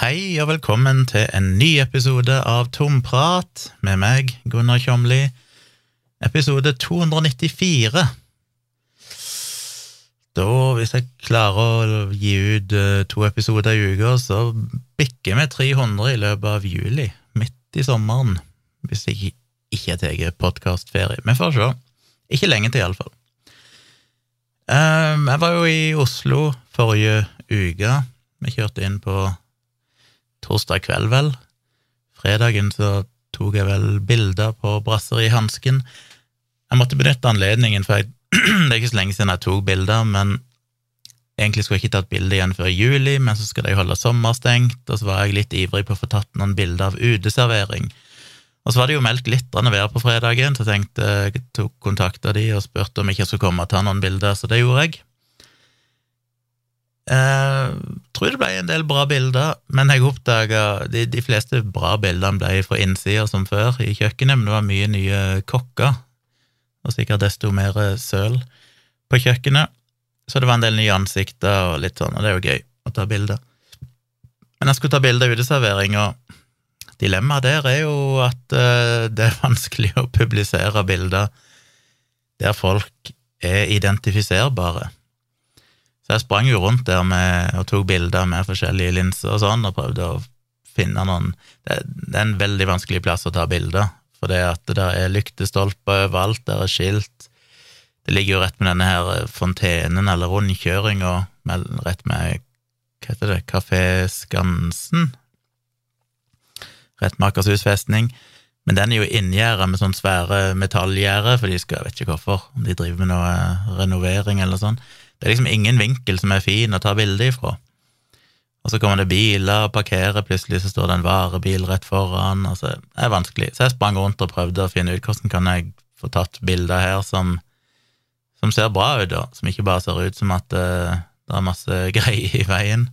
Hei og velkommen til en ny episode av Tomprat med meg, Gunnar Kjomli. Episode 294. Da, hvis jeg klarer å gi ut eh, to episoder i uka, så bikker vi 300 i løpet av juli, midt i sommeren, hvis jeg ikke tar podkastferie. Vi får se. Ikke lenge til, iallfall. Um, jeg var jo i Oslo forrige uke. Vi kjørte inn på torsdag kveld, vel. Fredagen så tok jeg vel bilder på Brasserihansken. Jeg måtte benytte anledningen, for jeg, det er ikke så lenge siden jeg tok bilder, men egentlig skulle jeg ikke tatt bilde igjen før juli, men så skal de holde sommerstengt, og så var jeg litt ivrig på å få tatt noen bilder av uteservering. Og så var det jo meldt glitrende vær på fredagen, så jeg tenkte jeg tok kontakt av de og spurte om jeg ikke skulle komme og ta noen bilder, så det gjorde jeg. Uh, tror det ble en del bra bilder, men jeg oppdaga de, de fleste bra bildene ble fra innsida som før i kjøkkenet, men det var mye nye kokker, og sikkert desto mer søl på kjøkkenet. Så det var en del nye ansikter og litt sånn, og det er jo gøy å ta bilder. Men jeg skulle ta bilde av og dilemmaet der er jo at uh, det er vanskelig å publisere bilder der folk er identifiserbare. Så jeg sprang jo rundt der med, og tok bilder med forskjellige linser og sånn, og prøvde å finne noen Det, det er en veldig vanskelig plass å ta bilder, for det at det er lyktestolper overalt, der er skilt Det ligger jo rett med denne her fontenen, eller rundkjøringa, rett med Hva heter det? Kafé Skansen? Rett med Akershus festning. Men den er jo inngjerda med sånn svære metallgjerde, for de skal, jeg vet ikke hvorfor, om de driver med noe renovering eller sånn. Det er liksom ingen vinkel som er fin å ta bilde ifra. Og så kommer det biler og parkerer, plutselig så står det en varebil rett foran, og så det er vanskelig. Så jeg sprang rundt og prøvde å finne ut hvordan kan jeg få tatt bilder her som, som ser bra ut, da, som ikke bare ser ut som at uh, det er masse greier i veien.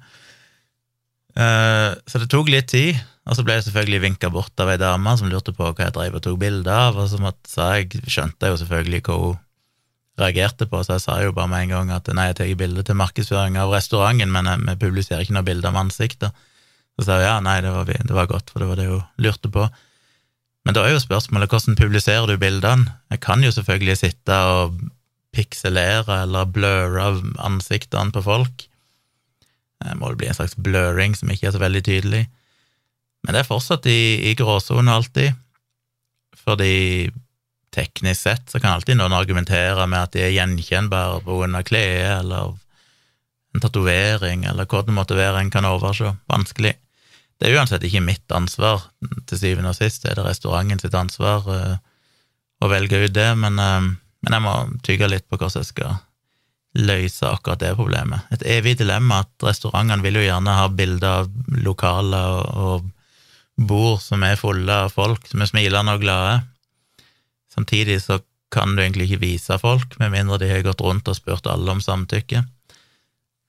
Uh, så det tok litt tid, og så ble jeg selvfølgelig vinka bort av ei dame som lurte på hva jeg drev og tok bilde av, og så måtte, sa jeg, skjønte jeg jo selvfølgelig hva hun reagerte på, så jeg sa jo bare med en gang at nei, jeg tar bilde til markedsføring av restauranten, men vi publiserer ikke noe bilde av ansiktet. Så sa jeg ja, nei, det var, det var, godt, for det var det hun lurte på. Men da er jo spørsmålet hvordan publiserer du bildene? Jeg kan jo selvfølgelig sitte og pikselere eller bløre ansiktene på folk. Det må det bli en slags blurring som ikke er så veldig tydelig. Men det er fortsatt i, i gråsone alltid, fordi teknisk sett så kan alltid noen argumentere med at de er gjenkjennbare av klede eller en tatovering eller hva det måtte være en kan overse. Vanskelig. Det er uansett ikke mitt ansvar, til syvende og sist. Det er det restauranten sitt ansvar uh, å velge ut det, men, uh, men, jeg må tygge litt på hvordan jeg skal løse akkurat det problemet. Et evig dilemma at restaurantene vil jo gjerne ha bilder av lokaler og bord som er fulle av folk som er smilende og glade, Samtidig så kan du egentlig ikke vise folk, med mindre de har gått rundt og spurt alle om samtykke.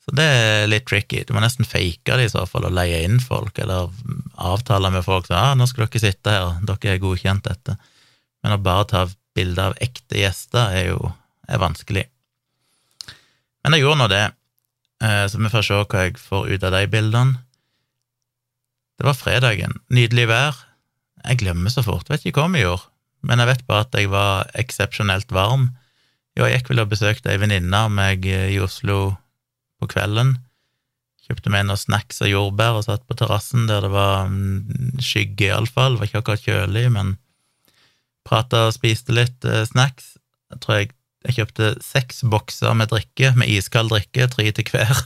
Så det er litt tricky. Du må nesten fake det i så fall, og leie inn folk, eller avtale med folk sånn ah, 'nå skal dere sitte her, dere er godkjent dette'. Men å bare ta bilde av ekte gjester er jo er vanskelig. Men jeg gjorde nå det, eh, så vi får se hva jeg får ut av de bildene. Det var fredagen. Nydelig vær. Jeg glemmer så fort. Vet ikke hva vi gjorde men jeg vet bare at jeg var eksepsjonelt varm. Jo, jeg gikk vel og besøkte ei venninne av meg i Oslo på kvelden. Kjøpte meg noen snacks og jordbær og satt på terrassen der det var mm, skygge, iallfall. Det var ikke akkurat kjølig, men prata og spiste litt eh, snacks. Jeg tror jeg, jeg kjøpte seks bokser med drikke, med iskald drikke, tre til hver,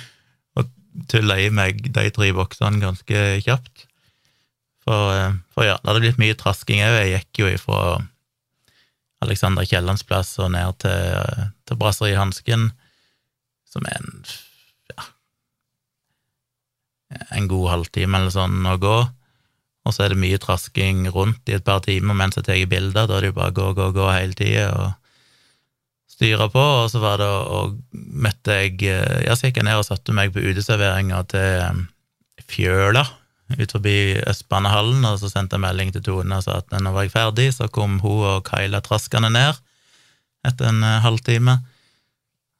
og tulla i meg de tre boksene ganske kjapt. For, eh, for, ja, det hadde blitt mye trasking òg. Jeg gikk jo ifra Alexander Kiellands plass og ned til, til Brasserihansken, som er en ja, en god halvtime eller sånn å gå. Og så er det mye trasking rundt i et par timer mens jeg tar bilder. Da er det jo bare gå, gå, gå hele tida og styre på. Og så var det og møtte jeg Ja, så gikk jeg ned og satte meg på uteserveringa til eh, Fjøla ut forbi Østbanehallen, og så sendte jeg melding til Tone og sa at nå var jeg ferdig. Så kom hun og Kyla traskende ned etter en uh, halvtime.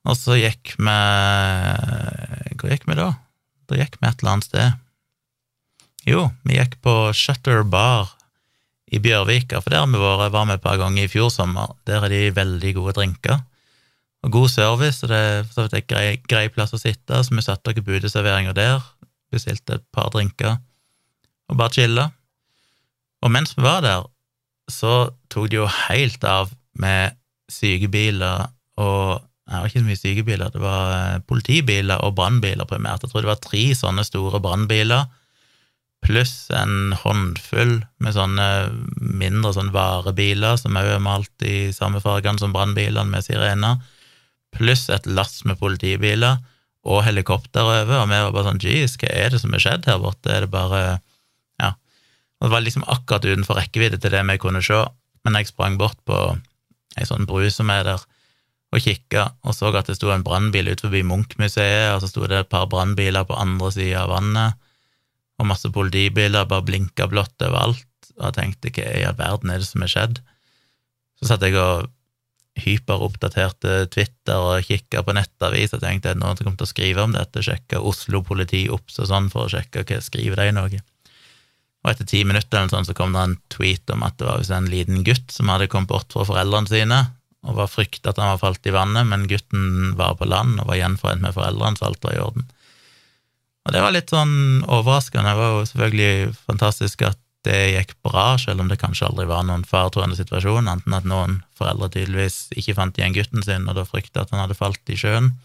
Og så gikk vi Hvor gikk vi da? Da gikk vi et eller annet sted. Jo, vi gikk på Shutter Bar i Bjørvika, for der har vi vært, var med et par ganger i fjor sommer. Der er de veldig gode drinker. Og god service, og det er for grei, grei plass å sitte, så vi satte oss på uteserveringa der, bestilte et par drinker og bare chilla. Og mens vi var der, så tok det jo helt av med sykebiler og det var ikke så mye sykebiler, det var eh, politibiler og brannbiler primært. Jeg tror det var tre sånne store brannbiler, pluss en håndfull med sånne mindre sånn varebiler som òg er malt i samme fargene som brannbilene med sirener, pluss et lass med politibiler og helikopter over, og vi var bare sånn jeez, hva er det som er skjedd her borte, er det bare det var liksom akkurat utenfor rekkevidde til det vi kunne se, men jeg sprang bort på ei sånn bru som er der, og kikka, og så at det sto en brannbil ut forbi Munch-museet, og så sto det et par brannbiler på andre sida av vannet, og masse politibiler bare blinka blått overalt, og jeg tenkte hva i all verden er det som er skjedd? Så satt jeg og hyperoppdaterte Twitter og kikka på nettavis og tenkte at noen kom til å skrive om dette, sjekka Oslo politi OBS og sånn for å sjekke hva skriver de noe. Og etter ti minutter eller sånn så kom det en tweet om at det var en liten gutt som hadde kommet bort fra foreldrene sine, og var frykta at han var falt i vannet, men gutten var på land og var gjenforent med foreldrene, så alt var i orden. Og det var litt sånn overraskende. Det var jo selvfølgelig fantastisk at det gikk bra, selv om det kanskje aldri var noen faretruende situasjon, enten at noen foreldre tydeligvis ikke fant igjen gutten sin, og da frykta at han hadde falt i sjøen,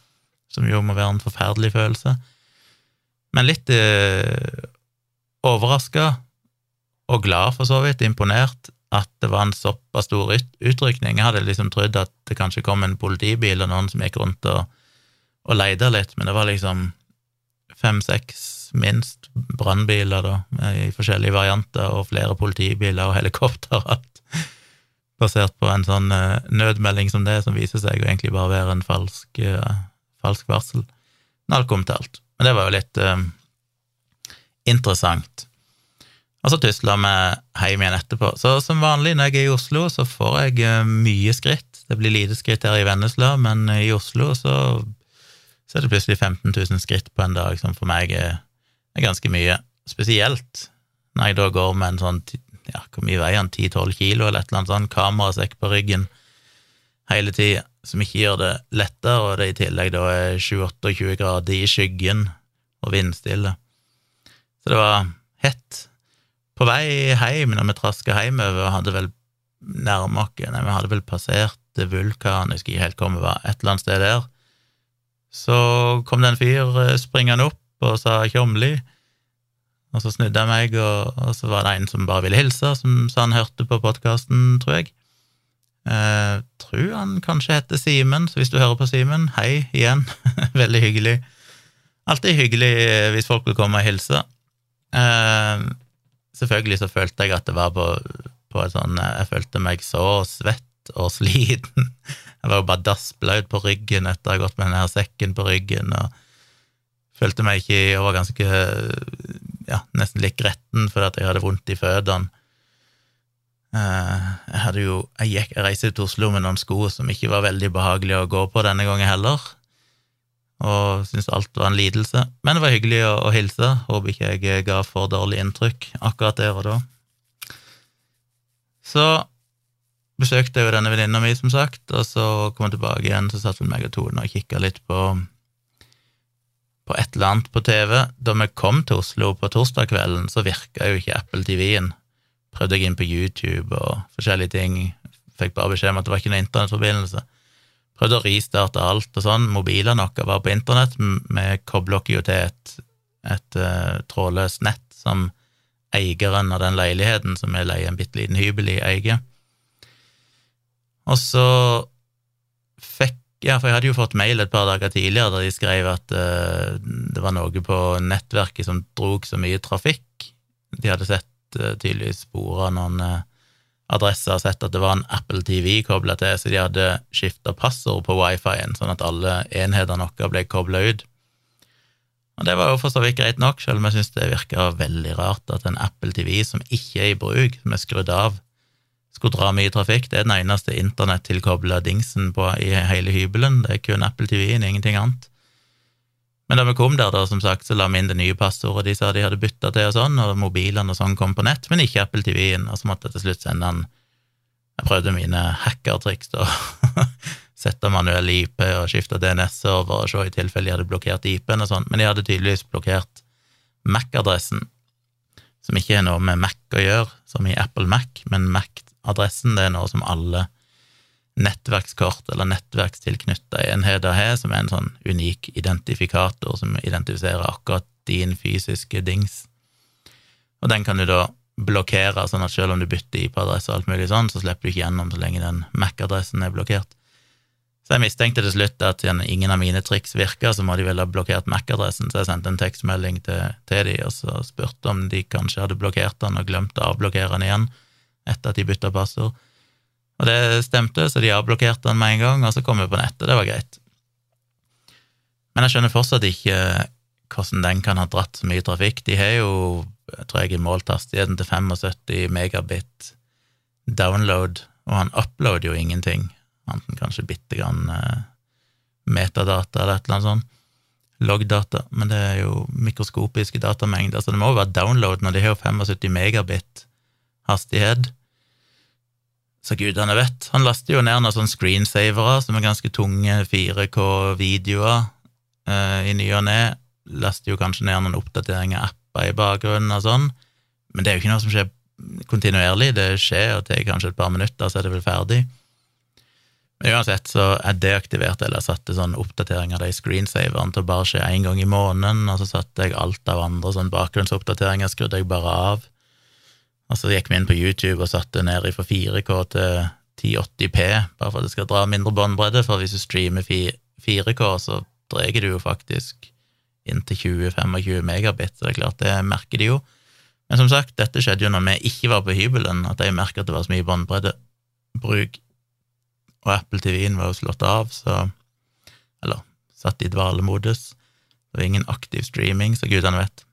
som jo må være en forferdelig følelse. Men litt øh, overraska, og glad for så vidt, imponert, at det var en såpass stor utrykning. Jeg hadde liksom trodd at det kanskje kom en politibil og noen som gikk rundt og, og leide litt, men det var liksom fem-seks minst brannbiler i forskjellige varianter, og flere politibiler og helikopter og alt, basert på en sånn uh, nødmelding som det, som viser seg å egentlig bare være en falsk, uh, falsk varsel. Men alt kom til alt. Men det var jo litt uh, interessant. Og så tusla vi hjem igjen etterpå. Så som vanlig når jeg er i Oslo, så får jeg eh, mye skritt. Det blir lite skritt her i Vennesla, men i Oslo så, så er det plutselig 15 000 skritt på en dag, som for meg er, er ganske mye. Spesielt når jeg da går med en sånn ja, hvor mye veier han, 10-12 kilo eller et eller annet sånn kamerasekk på ryggen hele tida, som ikke gjør det lettere, og det i tillegg da er 28-20 grader i skyggen og vindstille. Så det var hett på vei hjem, når vi traska hjemover, hadde vel nærma oss Nei, vi hadde vel passert Vulkan, jeg husker ikke helt hvor vi var, et eller annet sted der. Så kom det en fyr eh, springende opp og sa tjomli, og så snudde jeg meg, og, og, så var det en som bare ville hilse, som sa han hørte på podkasten, tror jeg. Eh, tror han kanskje heter Simen, så hvis du hører på Simen, hei igjen. Veldig hyggelig. Alltid hyggelig eh, hvis folk vil komme og hilse. Eh, selvfølgelig så følte jeg at det var på, på et sånn Jeg følte meg så svett og sliten. Jeg var jo bare dassblaut på ryggen etter å ha gått med denne sekken på ryggen, og følte meg ikke Jeg var ganske ja, nesten litt gretten fordi jeg hadde vondt i føttene. Eh, jeg hadde jo Jeg, gikk, jeg reiste til Oslo med noen sko som ikke var veldig behagelige å gå på denne gangen heller og syntes alt var en lidelse. Men det var hyggelig å, å hilse. Håper ikke jeg ga for dårlig inntrykk akkurat der og da. Så besøkte jeg jo denne venninna mi, som sagt, og så kom jeg tilbake igjen, så satt vel meg og Tone og kikka litt på, på et eller annet på TV. Da vi kom til Oslo på torsdag kvelden, så virka jo ikke Apple TV-en. Prøvde jeg inn på YouTube og forskjellige ting, fikk bare beskjed om at det var ikke noen internettforbindelse. Prøvde å ristarte alt og sånn. Mobilene våre var på internett. Vi kobla oss jo til et, et uh, trådløst nett som eieren av den leiligheten som vi leier en bitte liten hybel i, eier. Og så fikk Ja, for jeg hadde jo fått mail et par dager tidligere der de skrev at uh, det var noe på nettverket som drog så mye trafikk. De hadde sett uh, tydeligvis spor av noen uh, adresse har sett at det var en Apple TV kobla til, så de hadde skifta passord på wifi-en, sånn at alle enhetene våre ble kobla ut. Og Det var jo for så vidt greit nok, selv om jeg syns det virka veldig rart at en Apple TV som ikke er i bruk, som er skrudd av, skulle dra mye trafikk. Det er den eneste internettilkobla dingsen på, i hele hybelen. Det er kun Apple TV-en, ingenting annet. Men da vi kom der, da, som sagt, så la vi inn det nye passordet de sa de hadde bytta til, og sånn, og mobilene og sånn kom på nett, men ikke Apple TV-en, og så måtte jeg til slutt sende han Jeg prøvde mine hackertriks, da. Sette manuell IP og skifte DNS-server og se i tilfelle de hadde blokkert IP-en og sånn, men de hadde tydeligvis blokkert Mac-adressen, som ikke er noe med Mac å gjøre, som i Apple Mac, men Mac-adressen det er noe som alle nettverkskort eller nettverkstilknytta enheter har, som er en sånn unik identifikator som identifiserer akkurat din fysiske dings. Og den kan du da blokkere, sånn at selv om du bytter IP-adresse og alt mulig sånn, så slipper du ikke gjennom så lenge den Mac-adressen er blokkert. Så jeg mistenkte til slutt at siden ingen av mine triks virka, så må de vel ha blokkert Mac-adressen, så jeg sendte en tekstmelding til, til de, og så spurte om de kanskje hadde blokkert den og glemt å avblokkere den igjen etter at de bytta passord. Og det stemte, så de avblokkerte den med en gang, og så kom vi på nettet. Det var greit. Men jeg skjønner fortsatt ikke hvordan den kan ha dratt så mye trafikk. De har jo, jeg tror jeg, målt hastigheten til 75 megabit download, og han uploader jo ingenting, anten kanskje bitte grann eh, metadata eller et eller annet sånt. Loggdata, men det er jo mikroskopiske datamengder, så det må jo være download når de har 75 megabit hastighet. Så gudene vet. Han laster jo ned noen sånne screensavere som er ganske tunge 4K-videoer eh, i ny og ne. Laster jo kanskje ned noen oppdateringer av apper i bakgrunnen og sånn, men det er jo ikke noe som skjer kontinuerlig. Det skjer og tar kanskje et par minutter, så er det vel ferdig. Men uansett så er det aktivert, eller jeg satte sånn oppdatering av de screensaverne til å bare skje én gang i måneden, og så satte jeg alt av andre sånn bakgrunnsoppdateringer, skrudde jeg bare av. Og så gikk vi inn på YouTube og satte ned fra 4K til 1080P, bare for at det skal dra mindre båndbredde, for hvis du streamer 4K, så drar du jo faktisk inntil 20-25 megabit, så det er klart, det merker de jo. Men som sagt, dette skjedde jo når vi ikke var på hybelen, at jeg merka at det var så mye båndbreddebruk, og Apple TV-en var jo slått av, så Eller satt i dvalemodus. Det var ingen aktiv streaming, så gudene vet.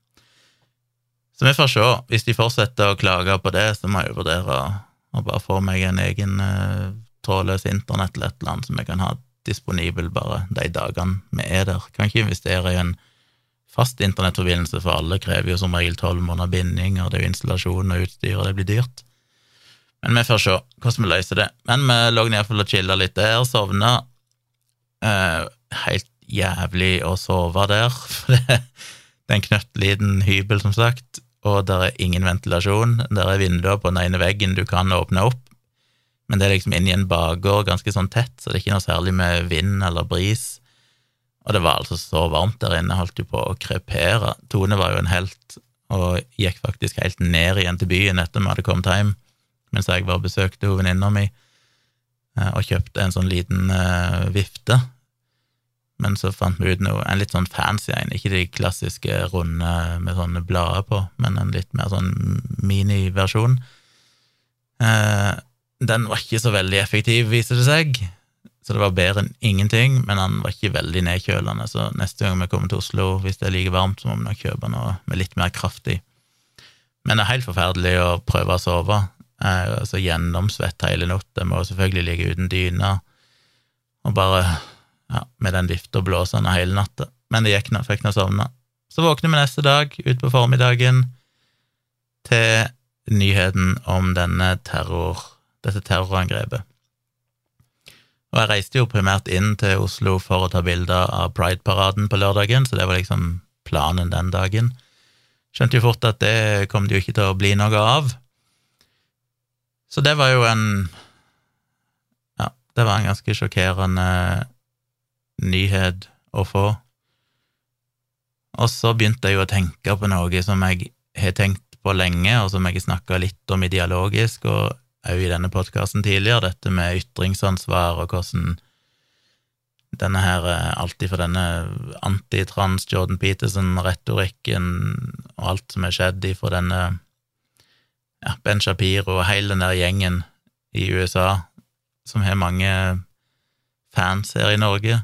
Så vi får se. Hvis de fortsetter å klage på det, så må jeg jo vurdere å bare få meg en egen uh, trådløs internett eller et eller annet som jeg kan ha disponibel bare de dagene vi er der. Kan ikke investere i en fast internettforbindelse, for alle krever jo som regel tolv måneder binding, og det er jo installasjon og utstyr, og det blir dyrt. Men vi får se hvordan vi løser det. Men vi lå iallfall og chilla litt der, sovna. Uh, helt jævlig å sove der, for det er en knøttliten hybel, som sagt og der er ingen ventilasjon. Der er vinduer på den ene veggen du kan åpne opp, men det er liksom inni en bakgård ganske sånn tett, så det er ikke noe særlig med vind eller bris. Og det var altså så varmt der inne, holdt jo på å krepere. Tone var jo en helt, og gikk faktisk helt ned igjen til byen etter vi hadde kommet hjem, mens jeg bare besøkte venninna mi eh, og kjøpte en sånn liten uh, vifte men så fant vi ut noe, en litt sånn fancy en, ikke de klassiske runde med sånne blader på, men en litt mer sånn miniversjon. Eh, den var ikke så veldig effektiv, viser det seg, så det var bedre enn ingenting, men den var ikke veldig nedkjølende, så neste gang vi kommer til Oslo, hvis det er like varmt, så må vi nok kjøpe noe med litt mer kraft i. Men det er helt forferdelig å prøve å sove. Er altså gjennomsvett hele natta, må selvfølgelig ligge uten dyne og bare ja, med den vifta blåsende hele natta. Men det gikk nå, fikk nå sovne. Så våkner vi neste dag, utpå formiddagen, til nyheten om denne terror, dette terrorangrepet. Og jeg reiste jo primært inn til Oslo for å ta bilder av Pride-paraden på lørdagen, så det var liksom planen den dagen. Skjønte jo fort at det kom det jo ikke til å bli noe av. Så det var jo en Ja, det var en ganske sjokkerende nyhet å få. Og så begynte jeg jo å tenke på noe som jeg har tenkt på lenge, og som jeg har snakka litt om i dialogisk, og òg i denne podkasten tidligere, dette med ytringsansvar og hvordan denne her, eh, alltid for denne antitrans Jordan Peterson-retorikken og alt som er skjedd ifra denne ja, Ben Shapiro og hele den der gjengen i USA som har mange fans her i Norge,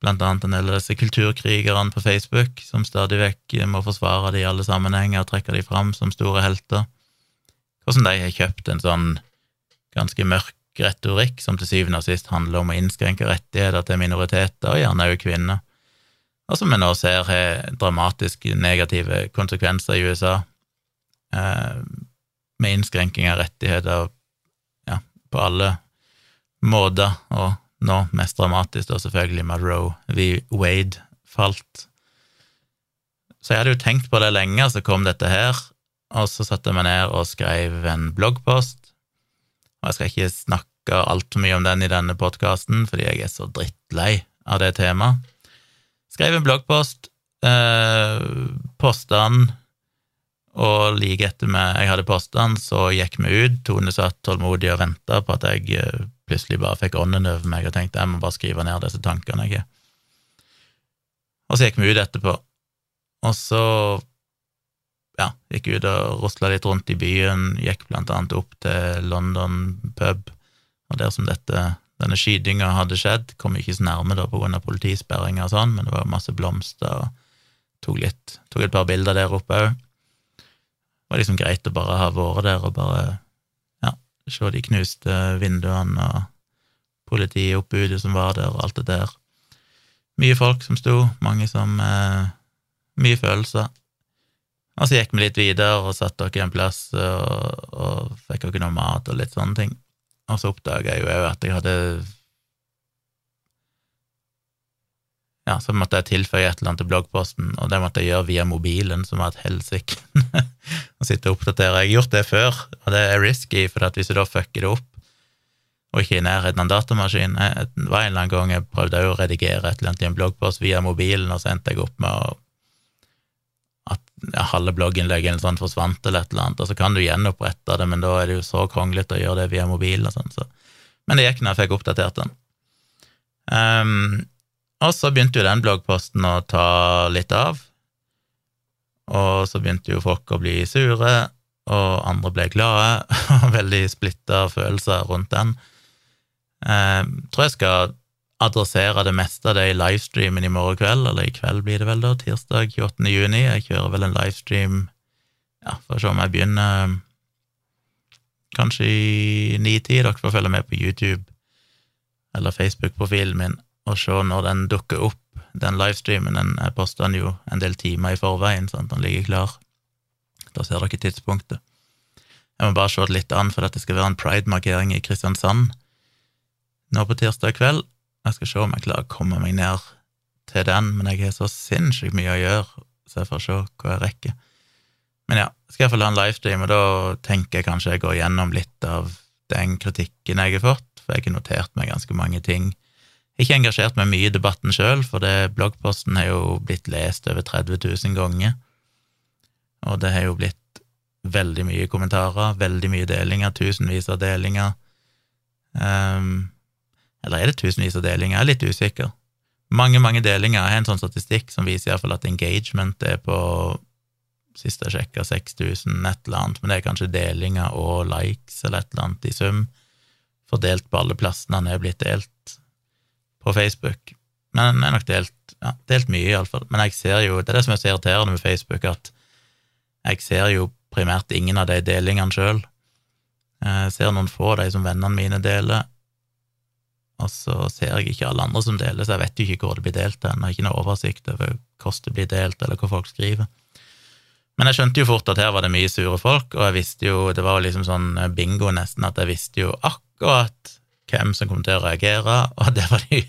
blant annet en del av disse kulturkrigerne på Facebook, som stadig vekk må forsvare det i alle sammenhenger og trekke de fram som store helter. Hvordan de har kjøpt en sånn ganske mørk retorikk som til syvende og sist handler om å innskrenke rettigheter til minoriteter, og gjerne også kvinner. og som vi nå ser har dramatisk negative konsekvenser i USA, eh, med innskrenking av rettigheter ja, på alle måter, og nå mest dramatisk da selvfølgelig med v. Wade falt. Så jeg hadde jo tenkt på det lenge, så kom dette her, og så satte jeg meg ned og skrev en bloggpost. Og jeg skal ikke snakke altfor mye om den i denne podkasten, fordi jeg er så drittlei av det temaet. Skrev en bloggpost, eh, posta den, og like etter meg jeg hadde posta den, så gikk vi ut. Tone satt tålmodig og venta på at jeg eh, plutselig bare fikk ånden over meg og tenkte jeg må bare skrive ned disse tankene har. Og så gikk vi ut etterpå, og så ja, gikk ut og rusla litt rundt i byen, gikk blant annet opp til London pub, og der som dette, denne skytinga hadde skjedd, kom ikke så nærme da av politisperringer og sånn, men det var masse blomster, og tok litt, tok et par bilder der oppe òg. Det var liksom greit å bare ha vært der og bare se de knuste vinduene og politioppbudet som var der, og alt det der. Mye folk som sto, mange som eh, Mye følelser. Og så gikk vi litt videre og satte dere en plass og, og fikk dere noe mat og litt sånne ting. Og så oppdaga jeg jo òg at jeg hadde Ja, så måtte jeg tilføye et eller annet til bloggposten, og det måtte jeg gjøre via mobilen, som var et helsike. å sitte og oppdatere. Jeg har gjort det før, og det er risky, for hvis du da fucker det opp, og ikke i nærheten av en datamaskin Det var en eller annen gang jeg prøvde å redigere et eller annet i en bloggpost via mobilen, og så endte jeg opp med at ja, halve blogginnlegget sånn forsvant, eller et eller annet, og så kan du gjenopprette det, men da er det jo så kronglete å gjøre det via mobilen og sånn, så Men det gikk når jeg fikk oppdatert den. Um, og så begynte jo den bloggposten å ta litt av, og så begynte jo folk å bli sure, og andre ble glade, veldig splitta følelser rundt den. Jeg eh, tror jeg skal adressere det meste av det i livestreamen i morgen kveld, eller i kveld blir det vel, da, tirsdag 28. juni. Jeg kjører vel en livestream ja, for å se om jeg begynner kanskje i ni-tid. Dere får følge med på YouTube eller Facebook-profilen min og se når den dukker opp. Den livestreamen den poster den jo en del timer i forveien, sånn at den ligger klar. Da ser dere tidspunktet. Jeg må bare se det litt an, for at det skal være en pride-markering i Kristiansand nå på tirsdag kveld. Jeg skal se om jeg klarer å komme meg ned til den, men jeg har så sinnssykt mye å gjøre, så jeg får se hva jeg rekker. Men ja, skal jeg få ha en livestream, og da tenker jeg kanskje jeg går gjennom litt av den kritikken jeg har fått, for jeg har notert meg ganske mange ting. Ikke engasjert meg mye i debatten sjøl, for det, bloggposten har jo blitt lest over 30 000 ganger, og det har jo blitt veldig mye kommentarer, veldig mye delinger, tusenvis av delinger. Um, eller er det tusenvis av delinger? Jeg er litt usikker. Mange, mange delinger. Jeg har en sånn statistikk som viser iallfall at engagement er på Sist jeg sjekka 6000, et eller annet, men det er kanskje delinger og likes eller et eller annet i sum, fordelt på alle plassene han er blitt delt på Facebook. Men jeg er nok delt, ja, delt mye, iallfall. Men jeg ser jo, det er det som er så irriterende med Facebook, at jeg ser jo primært ingen av de delingene sjøl. Jeg ser noen få av de som vennene mine deler, og så ser jeg ikke alle andre som deler, så jeg vet jo ikke hvor det blir delt hen. Jeg har ikke noe oversikt over hvordan det blir delt, eller hva folk skriver. Men jeg skjønte jo fort at her var det mye sure folk, og jeg visste jo, det var jo liksom sånn bingo nesten, at jeg visste jo akkurat hvem som kom til å reagere, og det var de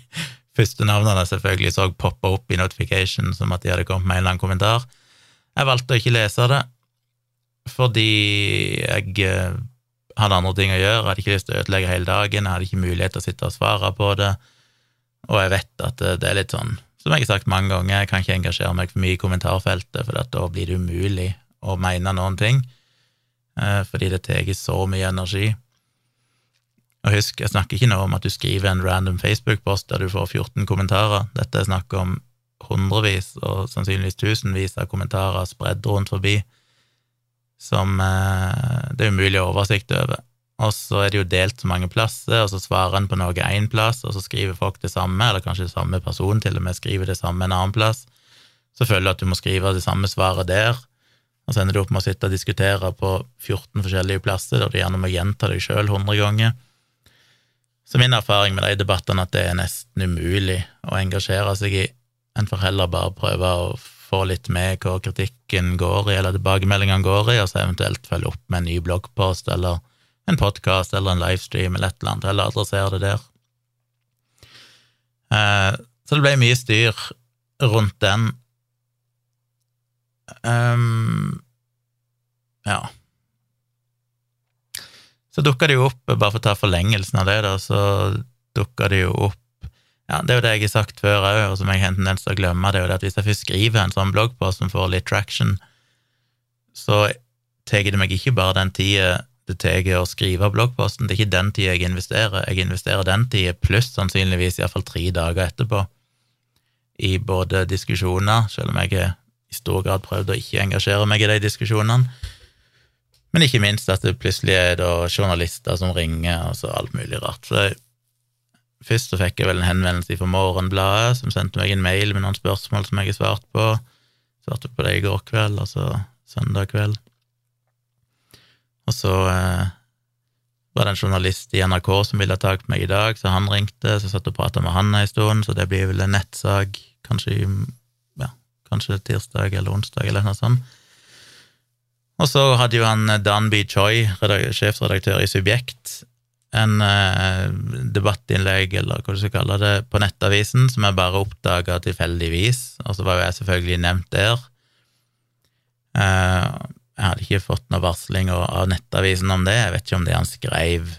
første navnene jeg selvfølgelig så poppe opp i notification som at de hadde kommet med en eller annen kommentar. Jeg valgte å ikke lese det, fordi jeg eh, hadde andre ting å gjøre, jeg hadde ikke lyst til å ødelegge hele dagen, jeg hadde ikke mulighet til å sitte og svare på det, og jeg vet at det er litt sånn, som jeg har sagt mange ganger, jeg kan ikke engasjere meg for mye i kommentarfeltet, for da blir det umulig å mene noen ting, eh, fordi det tar så mye energi. Og husk, jeg snakker ikke nå om at du skriver en random Facebook-post der du får 14 kommentarer, dette er snakk om hundrevis og sannsynligvis tusenvis av kommentarer spredd rundt forbi som eh, det er umulig å ha oversikt over. Og så er det jo delt så mange plasser, og så svarer en på noe én plass, og så skriver folk det samme, eller kanskje det samme person til og med skriver det samme en annen plass. Så føler du at du må skrive det samme svaret der, og så ender du opp med å sitte og diskutere på 14 forskjellige plasser, der du gjerne må gjenta deg sjøl 100 ganger. Så min erfaring med de debattene at det er nesten umulig å engasjere seg i. En får heller bare prøve å få litt med hva kritikken går i, eller tilbakemeldingene går i, og så eventuelt følge opp med en ny bloggpost eller en podkast eller en livestream eller et eller annet, eller adressere det der. Eh, så det ble mye styr rundt den. Um, ja. Så dukka det jo opp, bare for å ta forlengelsen av det, da, så dukka det jo opp ja, Det er jo det jeg har sagt før òg, og som jeg har en tendens til å glemme, det er jo det at hvis jeg først skriver en sånn bloggpost som får litt traction, så tar det meg ikke bare den tida det tar å skrive bloggposten, det er ikke den tida jeg investerer, jeg investerer den tida pluss sannsynligvis iallfall tre dager etterpå i både diskusjoner, selv om jeg i stor grad prøvd å ikke engasjere meg i de diskusjonene, men ikke minst at det plutselig er da journalister som ringer, og så alt mulig rart. Så Først så fikk jeg vel en henvendelse fra Morgenbladet, som sendte meg en mail med noen spørsmål som jeg har svart på. Svarte på det i går kveld, altså søndag kveld. Og så eh, var det en journalist i NRK som ville ha tak på meg i dag, så han ringte, så satt og prata med han ei stund, så det blir vel en nettsak kanskje, ja, kanskje tirsdag eller onsdag eller noe sånt. Og så hadde jo han Dan B. Choi, sjefsredaktør i Subjekt, en eh, debattinnlegg, eller hva du skal kalle det, på Nettavisen, som jeg bare oppdaga tilfeldigvis, og så var jo jeg selvfølgelig nevnt der. Eh, jeg hadde ikke fått noe varsling av Nettavisen om det, jeg vet ikke om det han skrev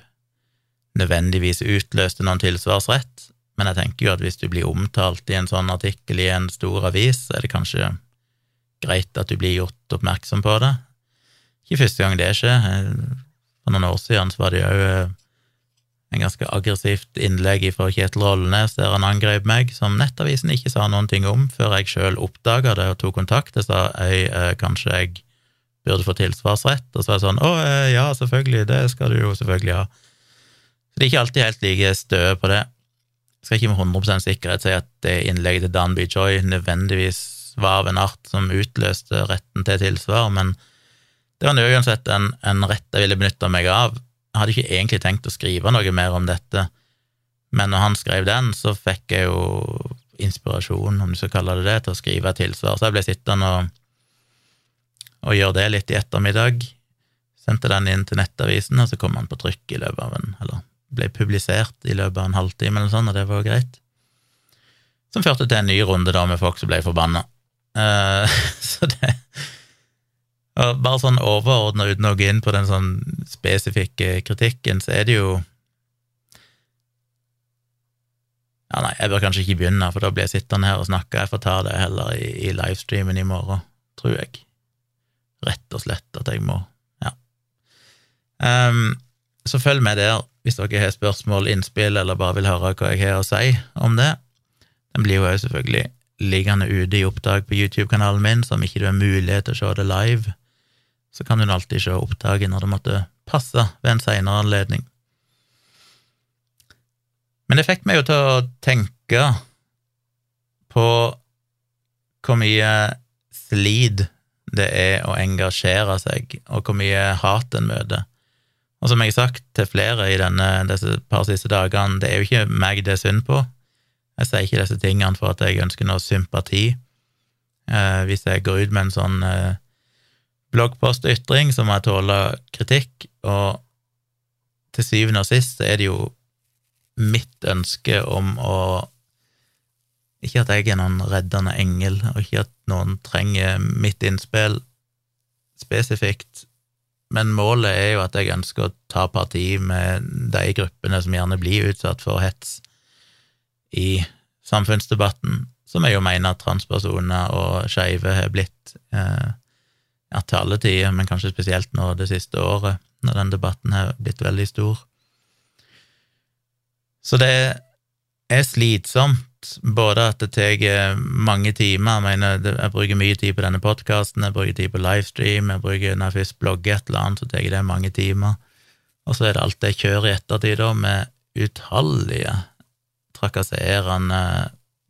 nødvendigvis utløste noen tilsvarsrett, men jeg tenker jo at hvis du blir omtalt i en sånn artikkel i en stor avis, er det kanskje greit at du blir gjort oppmerksom på det. Ikke første gang det skjer. For noen år siden så var det òg en ganske aggressivt innlegg fra Kjetil Rollenes der han angrep meg, som Nettavisen ikke sa noen ting om før jeg sjøl oppdaga det og tok kontakt. Jeg sa jeg, eh, kanskje jeg burde få tilsvarsrett, og så var det sånn å eh, ja, selvfølgelig, det skal du jo selvfølgelig ha. Så det er ikke alltid helt like stø på det. Jeg skal ikke med 100 sikkerhet si at det innlegget til Dan B. Joy nødvendigvis var av en art som utløste retten til tilsvar, men det var uansett en, en rett jeg ville benytta meg av jeg hadde ikke egentlig tenkt å skrive noe mer om dette, men når han skrev den, så fikk jeg jo inspirasjon, om du skal kalle det det, til å skrive et tilsvar. Så jeg ble sittende og, og gjøre det litt i ettermiddag. Sendte den inn til Nettavisen, og så kom han på trykk i løpet av en Eller ble publisert i løpet av en halvtime eller sånn, og det var greit. Som førte til en ny runde da med folk som ble forbanna. Uh, så det bare sånn overordna, uten å gå inn på den sånn spesifikke kritikken, så er det jo Ja, nei, jeg bør kanskje ikke begynne, for da blir jeg sittende her og snakke. Jeg får ta det heller i, i livestreamen i morgen, tror jeg. Rett og slett at jeg må Ja. Um, så følg med der hvis dere har spørsmål, innspill, eller bare vil høre hva jeg har å si om det. Den blir jo òg selvfølgelig liggende ute i opptak på YouTube-kanalen min, som ikke du har mulighet til å se det live, så kan hun alltid se opptaket når det måtte passe ved en seinere anledning. Men det fikk meg jo til å tenke på hvor mye slid det er å engasjere seg, og hvor mye hat en møter. Og som jeg har sagt til flere i denne, disse par siste dagene, det er jo ikke meg det er synd på. Jeg sier ikke disse tingene for at jeg ønsker noe sympati. Eh, hvis jeg går ut med en sånn eh, bloggpostytring, så må jeg tåle kritikk, og til syvende og sist så er det jo mitt ønske om å Ikke at jeg er noen reddende engel, og ikke at noen trenger mitt innspill spesifikt, men målet er jo at jeg ønsker å ta parti med de gruppene som gjerne blir utsatt for hets i samfunnsdebatten, som jeg jo mener at transpersoner og skeive har blitt. Eh, ja, til alle tider, men kanskje spesielt nå det siste året, når den debatten har blitt veldig stor. Så det er slitsomt, både at det tar mange timer, jeg mener, jeg bruker mye tid på denne podkasten, jeg bruker tid på livestream, jeg bruker når jeg først blogger et eller annet, så tar det mange timer, og så er det alt det kjøret i ettertid, da, med utallige trakasserende,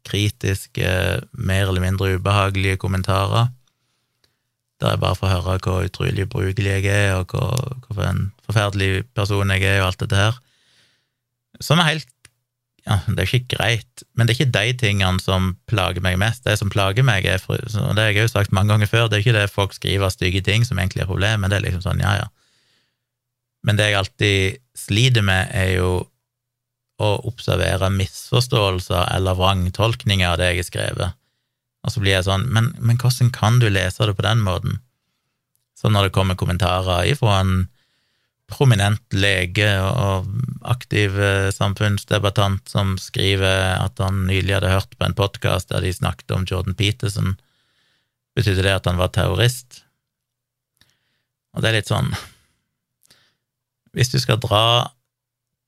kritiske, mer eller mindre ubehagelige kommentarer der jeg bare får høre hvor utrolig ubrukelig jeg er, og hvor, hvor en forferdelig person jeg er, og alt dette her. Som er helt ja, det er ikke greit, men det er ikke de tingene som plager meg mest. Det som plager meg, er, og det har jeg jo sagt mange ganger før, det er ikke det folk skriver stygge ting som egentlig er problemet, det er liksom sånn, ja, ja. Men det jeg alltid sliter med, er jo å observere misforståelser eller vrangtolkninger av det jeg har skrevet. Og så blir jeg sånn, men, men hvordan kan du lese det på den måten? Så når det kommer kommentarer ifra en prominent lege og aktiv eh, samfunnsdebattant som skriver at han nylig hadde hørt på en podkast der de snakket om Jordan Peterson, betydde det at han var terrorist? Og det er litt sånn Hvis du skal dra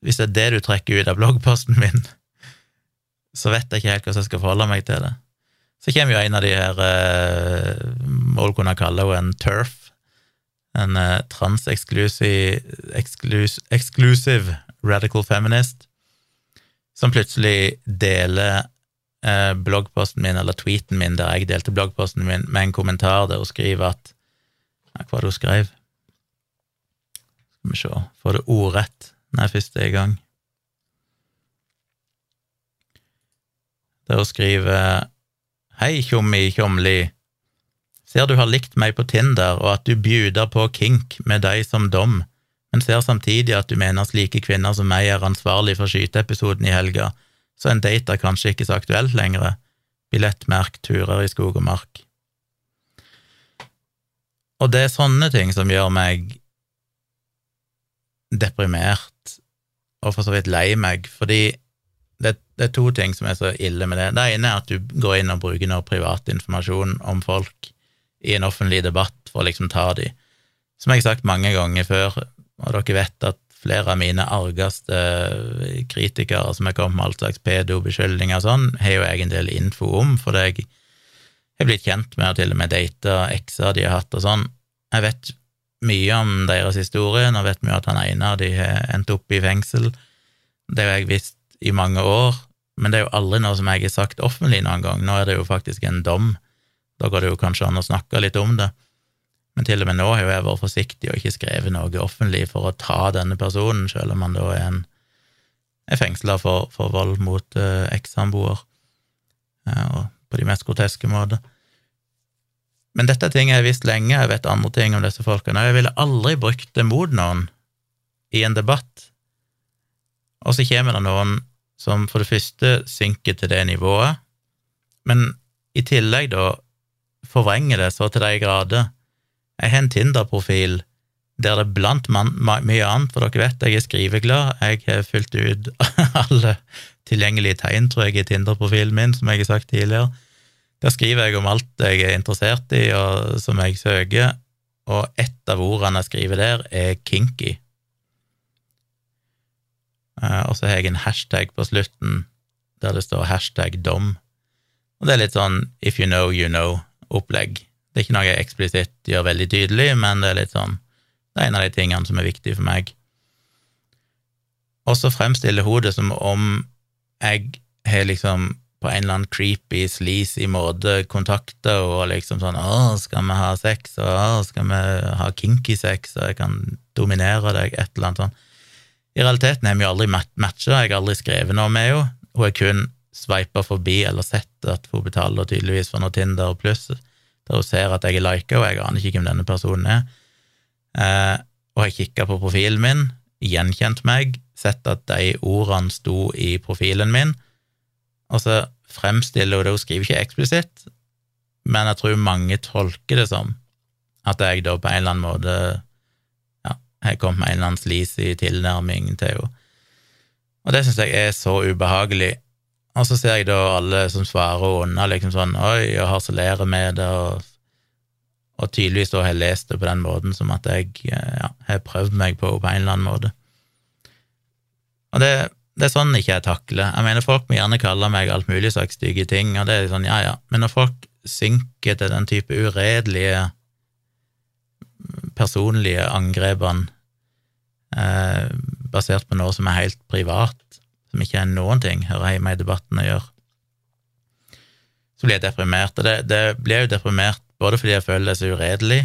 Hvis det er det du trekker ut av bloggposten min, så vet jeg ikke helt hvordan jeg skal forholde meg til det. Så kommer jo en av de her eh, må kunne kalle henne en TERF, en uh, trans-exclusive radical feminist, som plutselig deler uh, bloggposten min, eller tweeten min, der jeg delte bloggposten min, med en kommentar der hun skriver at ja, Hva var det hun skrev? Skal vi se, får det ordrett når jeg først er i gang. Der hun skriver Hei, tjommi, tjomli. Ser du har likt meg på Tinder, og at du bjuder på kink med deg som dom, men ser samtidig at du mener slike kvinner som meg er ansvarlig for skyteepisoden i helga, så en date er kanskje ikke så aktuelt lenger. Billettmerk turer i skog og mark. Og det er sånne ting som gjør meg deprimert, og for så vidt lei meg, fordi det, det, er to ting som er så ille med det. Det ene er at du går inn og bruker noe privat informasjon om folk i en offentlig debatt for å liksom ta de. Som jeg har sagt mange ganger før, og dere vet at flere av mine argeste kritikere som har kommet med all slags pedo-beskyldninger og sånn, har jo jeg en del info om, fordi jeg har blitt kjent med og til og med data ekser de har hatt og sånn. Jeg vet mye om deres historie, nå vet vi jo at han ene av de har endt opp i fengsel. Det har jeg visst i mange år, men det er jo aldri noe som jeg har sagt offentlig noen gang. Nå er det jo faktisk en dom da går det jo kanskje an å snakke litt om det. Men til og med nå har jo jeg vært forsiktig og ikke skrevet noe offentlig for å ta denne personen, selv om han da er, en, er fengsla for, for, vold mot uh, ekssamboer, ja, og på de mest groteske måter. Men dette er ting jeg har visst lenge, jeg vet andre ting om disse folkene, og jeg ville aldri brukt det mot noen i en debatt. Og så kommer det noen som for det første synker til det nivået, men i tillegg da forvrenger det så til de grader. Jeg har en Tinder-profil der det blant mye annet, for dere vet jeg er skriveglad, jeg har fylt ut alle tilgjengelige tegn, tror jeg, i Tinder-profilen min, som jeg har sagt tidligere. Der skriver jeg om alt jeg er interessert i, og som jeg søker, og ett av ordene jeg skriver der, er kinky. Eh, og så har jeg en hashtag på slutten der det står hashtag dom. Og det er litt sånn if you know, you know opplegg. Det er ikke noe jeg eksplisitt gjør veldig tydelig, men det er litt sånn Det er en av de tingene som er viktig for meg. Og så fremstiller hun det som om jeg har liksom på en eller annen creepy, sleazy måte kontakta og liksom sånn 'Å, skal vi ha sex?' og 'Å, skal vi ha kinky sex?' og 'jeg kan dominere deg', et eller annet sånn. I realiteten har vi aldri matcha, jeg har aldri skrevet noe. Med henne. Hun har kun sveipa forbi eller sett at hun betaler tydeligvis for noe Tinder og pluss, der hun ser at jeg er lika, og jeg aner ikke hvem denne personen er, eh, og har kikka på profilen min, gjenkjent meg, sett at de ordene sto i profilen min, og så fremstiller hun det, hun skriver ikke eksplisitt, men jeg tror mange tolker det som at jeg da på en eller annen måte har kommet med en eller annen sleazy tilnærming til henne. Og det syns jeg er så ubehagelig, og så ser jeg da alle som svarer unna, liksom sånn Oi, jeg harselerer med det, og, og tydeligvis da har jeg lest det på den måten som at jeg ja, har prøvd meg på på en eller annen måte. Og det, det er sånn ikke jeg takler. Jeg mener, folk må gjerne kalle meg alt mulig slags stygge ting, og det er sånn, ja ja, men når folk synker til den type uredelige, personlige angrepene eh, basert på noe som er helt privat, som ikke er noen ting hører hjemme i debatten å gjøre, så blir jeg deprimert. Og det, det blir jo deprimert både fordi jeg føler det er så uredelig,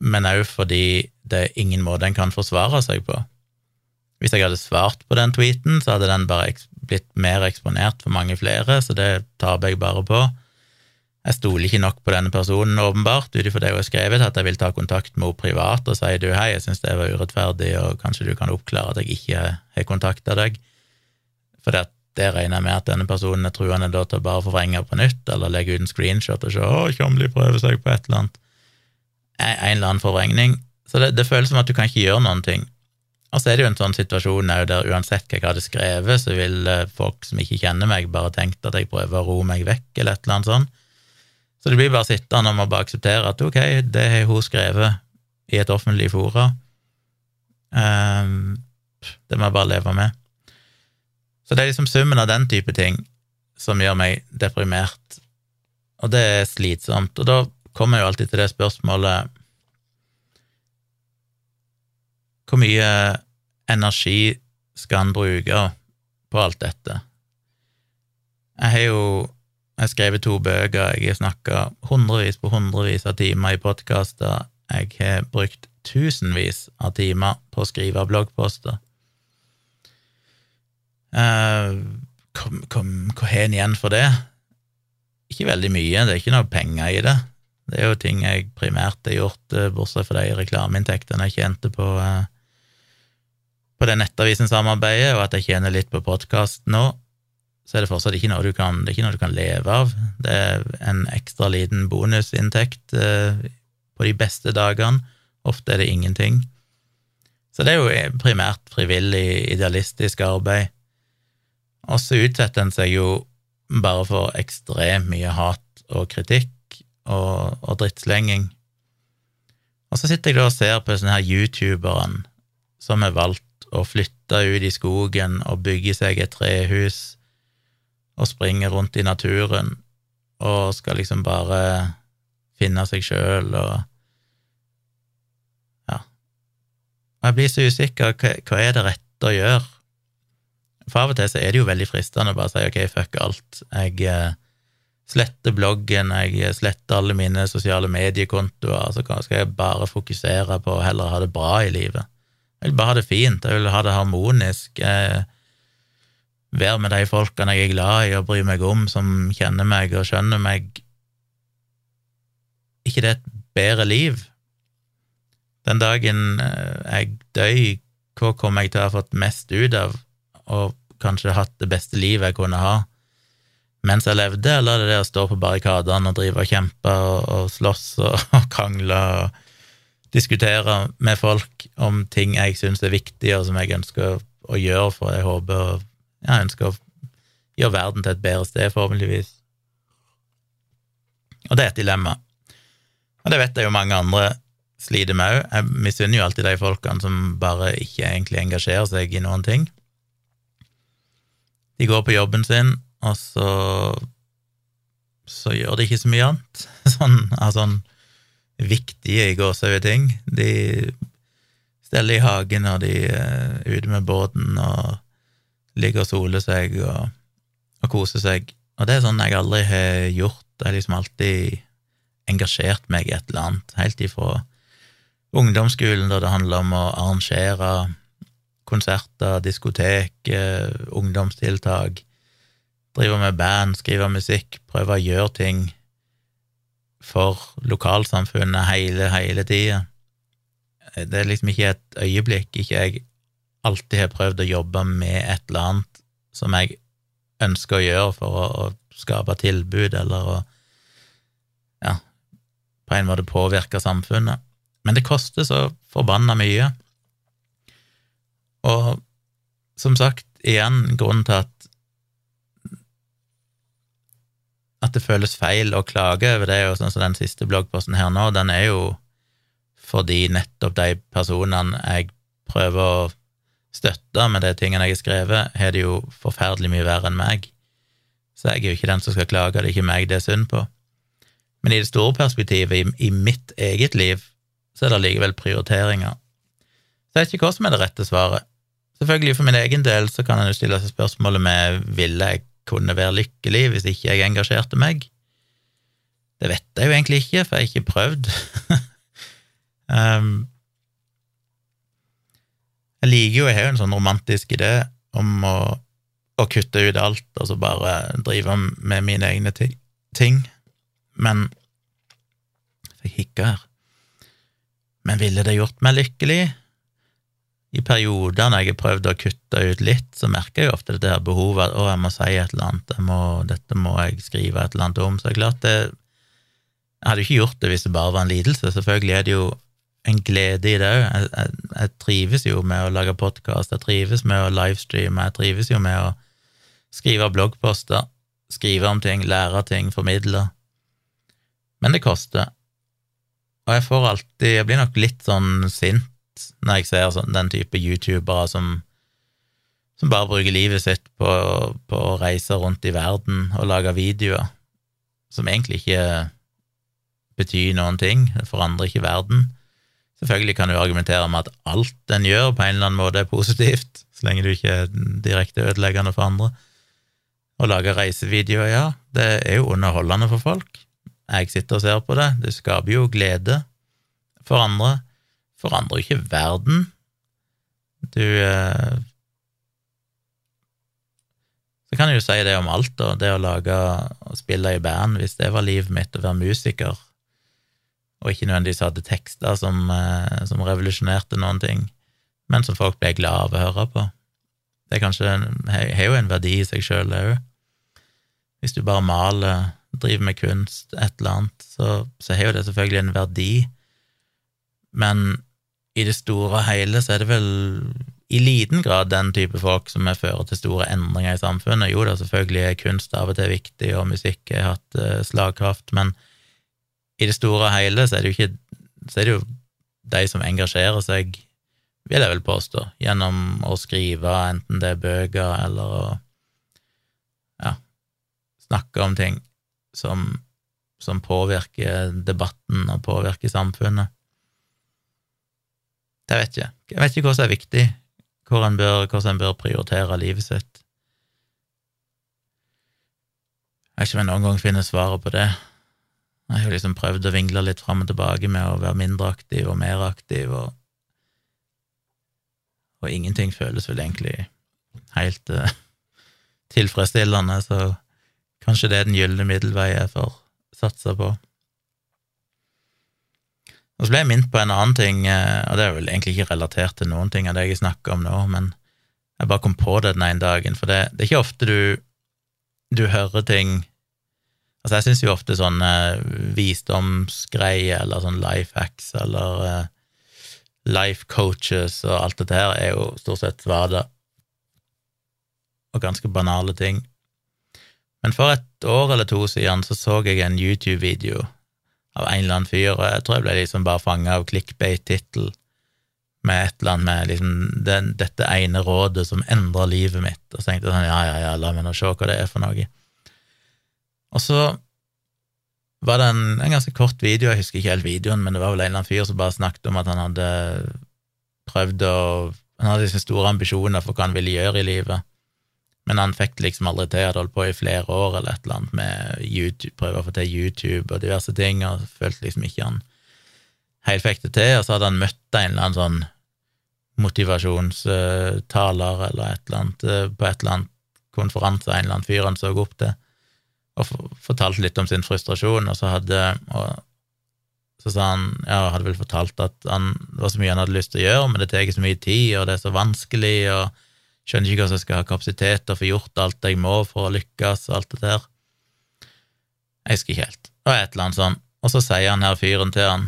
men òg fordi det er ingen måte en kan forsvare seg på. Hvis jeg hadde svart på den tweeten, så hadde den bare blitt mer eksponert for mange flere, så det taper jeg bare på. Jeg stoler ikke nok på denne personen, åpenbart, ut ifra det hun har skrevet, at jeg vil ta kontakt med henne privat og si du, hei, jeg syns det var urettferdig, og kanskje du kan oppklare at jeg ikke har kontakta deg. For det, det regner jeg med at denne personen er truende da til å bare forvrenge på nytt, eller legge ut en screenshot og se å, Tjomli prøver seg på et eller annet. En, eller annen forvrengning. Så det, det føles som at du kan ikke gjøre noen ting. Og så er det jo en sånn situasjon der uansett hva jeg hadde skrevet, så vil folk som ikke kjenner meg, bare tenkt at jeg prøver å roe meg vekk, eller et eller annet sånt. Så det blir bare sittende om å bare akseptere at ok, det har hun skrevet i et offentlig fora. Um, det må jeg bare leve med. Så det er liksom summen av den type ting som gjør meg deprimert, og det er slitsomt. Og da kommer jeg jo alltid til det spørsmålet Hvor mye energi skal en bruke på alt dette? Jeg har jo jeg har skrevet to bøker, jeg har snakka hundrevis på hundrevis av timer i podkaster, jeg har brukt tusenvis av timer på å skrive bloggposter. Uh, hva har en igjen for det? Ikke veldig mye, det er ikke noe penger i det. Det er jo ting jeg primært har gjort, uh, bortsett fra de reklameinntektene jeg tjente på, uh, på det Nettavisen-samarbeidet, og at jeg tjener litt på podkast nå så er det fortsatt ikke noe du kan, det er ikke noe du kan leve av. Det er en ekstra liten bonusinntekt eh, på de beste dagene. Ofte er det ingenting. Så det er jo primært frivillig, idealistisk arbeid. Og så utsetter en seg jo bare for ekstremt mye hat og kritikk og, og drittslenging. Og så sitter jeg da og ser på sånne her youtuberen som har valgt å flytte ut i skogen og bygge seg et trehus og springer rundt i naturen og skal liksom bare finne seg sjøl og Ja. Jeg blir så usikker. Hva, hva er det rette å gjøre? For av og til så er det jo veldig fristende å bare si ok, fuck alt. Jeg eh, sletter bloggen, jeg sletter alle mine sosiale mediekontoer, så skal jeg bare fokusere på å heller ha det bra i livet. Jeg vil bare ha det fint, jeg vil ha det harmonisk. Jeg, være med de folkene jeg er glad i og bryr meg om, som kjenner meg og skjønner meg. ikke det er et bedre liv? Den dagen eh, jeg døy, hva kommer jeg til å ha fått mest ut av, og kanskje hatt det beste livet jeg kunne ha mens jeg levde, eller er det det å stå på barrikadene og drive og kjempe og, slåss og, og krangle og diskutere med folk om ting jeg syns er viktig, og som jeg ønsker å gjøre, for jeg håper jeg ønsker å gjøre verden til et bedre sted, forhåpentligvis. Og det er et dilemma. Og det vet jeg jo mange andre sliter med òg. Jeg misunner jo alltid de folkene som bare ikke egentlig engasjerer seg i noen ting. De går på jobben sin, og så så gjør de ikke så mye annet. Sånn, altså, sånn viktige i gåsehud ting. De steller i hagen, og de er ute med båten og ligger og soler seg og, og koser seg. Og det er sånn jeg aldri har gjort. Jeg har liksom alltid engasjert meg i et eller annet, helt ifra ungdomsskolen, da det handler om å arrangere konserter, diskotek, eh, ungdomstiltak, drive med band, skrive musikk, prøve å gjøre ting for lokalsamfunnet hele, hele tida. Det er liksom ikke et øyeblikk ikke jeg alltid har prøvd å jobbe med et eller annet som jeg ønsker å gjøre for å, å skape tilbud, eller å ja, på en måte påvirke samfunnet. Men det koster så forbanna mye. Og som sagt, igjen, grunnen til at at det føles feil å klage over det, og sånn som den siste bloggposten her nå, den er jo fordi nettopp de personene jeg prøver å støtta med de tingene jeg har skrevet, har det jo forferdelig mye verre enn meg. Så jeg er jo ikke den som skal klage, det er ikke meg det er synd på. Men i det store perspektivet, i, i mitt eget liv, så er det likevel prioriteringer. Så jeg vet ikke hva som er det rette svaret. Selvfølgelig, for min egen del, så kan en jo stille seg spørsmålet med ville jeg kunne være lykkelig hvis ikke jeg engasjerte meg? Det vet jeg jo egentlig ikke, for jeg har ikke prøvd. um, Jeg liker jo, jeg har jo en sånn romantisk idé om å å kutte ut alt og så bare drive med mine egne ting. Men Jeg hikker her. Men ville det gjort meg lykkelig? I perioder når jeg har prøvd å kutte ut litt, så merker jeg jo ofte det her behovet at å, jeg må si et eller annet, må, dette må jeg skrive et eller annet om. Så det er klart det Jeg hadde jo ikke gjort det hvis det bare var en lidelse. Selvfølgelig er det jo en glede i det òg. Jeg, jeg, jeg, trives jo med å lage podkast, jeg trives med å livestreame, jeg trives jo med å skrive bloggposter, skrive om ting, lære ting, formidle. Men det koster. Og jeg får alltid Jeg blir nok litt sånn sint når jeg ser sånn, den type youtubere som, som bare bruker livet sitt på, på, å reise rundt i verden og lage videoer som egentlig ikke betyr noen ting, forandrer ikke verden. Selvfølgelig kan du argumentere med at alt en gjør, på en eller annen måte er positivt, så lenge du ikke er direkte ødeleggende for andre. Å lage reisevideoer, ja, det er jo underholdende for folk. Jeg sitter og ser på det, det skaper jo glede for andre. Forandrer ikke verden. Du eh, Så kan jeg jo si det om alt, da. Det å lage og spille i band, hvis det var livet mitt, å være musiker, og ikke nødvendigvis hadde tekster som, eh, som revolusjonerte noen ting, men som folk ble glad av å høre på. Det er kanskje, har jo en verdi i seg sjøl, òg. Hvis du bare maler driver med kunst, et eller annet, så, så har jo det selvfølgelig en verdi, men i det store og hele så er det vel i liten grad den type folk som fører til store endringer i samfunnet. Jo da, selvfølgelig er kunst av og til viktig, og musikk har hatt uh, slagkraft, men i det store og hele så er det jo ikke så er det jo de som engasjerer seg, vil jeg vel påstå, gjennom å skrive, enten det er bøker eller å ja, snakke om ting som, som påvirker debatten og påvirker samfunnet. Det vet jeg. Jeg vet ikke hva som er viktig, hvor en bør, en bør prioritere livet sitt. Jeg vet ikke om jeg noen gang finner svaret på det. Jeg har liksom prøvd å vingle litt fram og tilbake med å være mindre aktiv og mer aktiv, og, og ingenting føles vel egentlig helt uh, tilfredsstillende, så Kanskje det er den gylne middelvei jeg får satse på. Og så ble jeg minnet på en annen ting, eh, og det er vel egentlig ikke relatert til noen ting av det jeg snakker om nå, men jeg bare kom på det den ene dagen, for det, det er ikke ofte du, du hører ting Altså, jeg syns jo ofte sånne visdomsgreier eller sånn life hacks eller uh, life coaches og alt dette her er jo stort sett svada og ganske banale ting. Men for et år eller to siden så så jeg en YouTube-video av en eller annen fyr, og jeg tror jeg ble liksom bare fanga av clickbait-tittel med et eller annet med liksom den, dette ene rådet som endrer livet mitt, og så tenkte jeg sånn, ja, ja, ja, la meg nå se hva det er for noe. Og så var det en, en, ganske kort video, jeg husker ikke helt videoen, men det var vel en eller annen fyr som bare snakket om at han hadde prøvd å Han hadde disse store ambisjoner for hva han ville gjøre i livet men han fikk liksom aldri til, hadde holdt på i flere år eller et eller annet med YouTube, prøve å få til YouTube og diverse ting, og følte liksom ikke han helt fikk det til, og så hadde han møtt en eller annen sånn motivasjonstaler eller et eller annet eh, på et eller annet konferanse, en eller annen fyr han så opp til, og fortalte litt om sin frustrasjon, og så hadde og så sa han ja, hadde vel fortalt at han, det var så mye han hadde lyst til å gjøre, men det tar så mye tid, og det er så vanskelig, og Skjønner ikke hvordan jeg skal ha kapasitet til å få gjort alt jeg må for å lykkes, og alt det der. Jeg husker ikke helt. Og et eller annet sånn. Og så sier han her fyren til han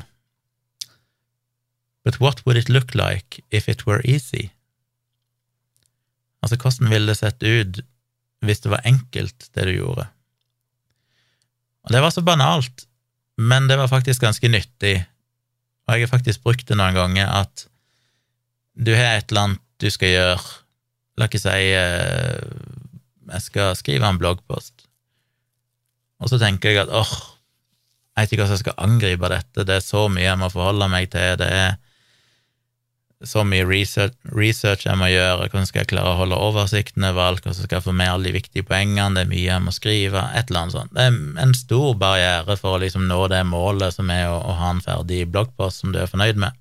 But what would it look like if it were easy? Altså, hvordan ville det sett ut hvis det var enkelt, det du gjorde? Og det var så banalt, men det var faktisk ganske nyttig, og jeg har faktisk brukt det noen ganger, at du har et eller annet du skal gjøre, La ikke si eh, jeg skal skrive en bloggpost, og så tenker jeg at åh, jeg vet ikke hvordan jeg skal angripe dette, det er så mye jeg må forholde meg til, det er så mye research, research jeg må gjøre, hvordan skal jeg klare å holde oversikten over alt, hvordan skal jeg få med alle de viktige poengene, det er mye jeg må skrive, et eller annet sånt. Det er en stor barriere for å liksom nå det målet som er å, å ha en ferdig bloggpost som du er fornøyd med.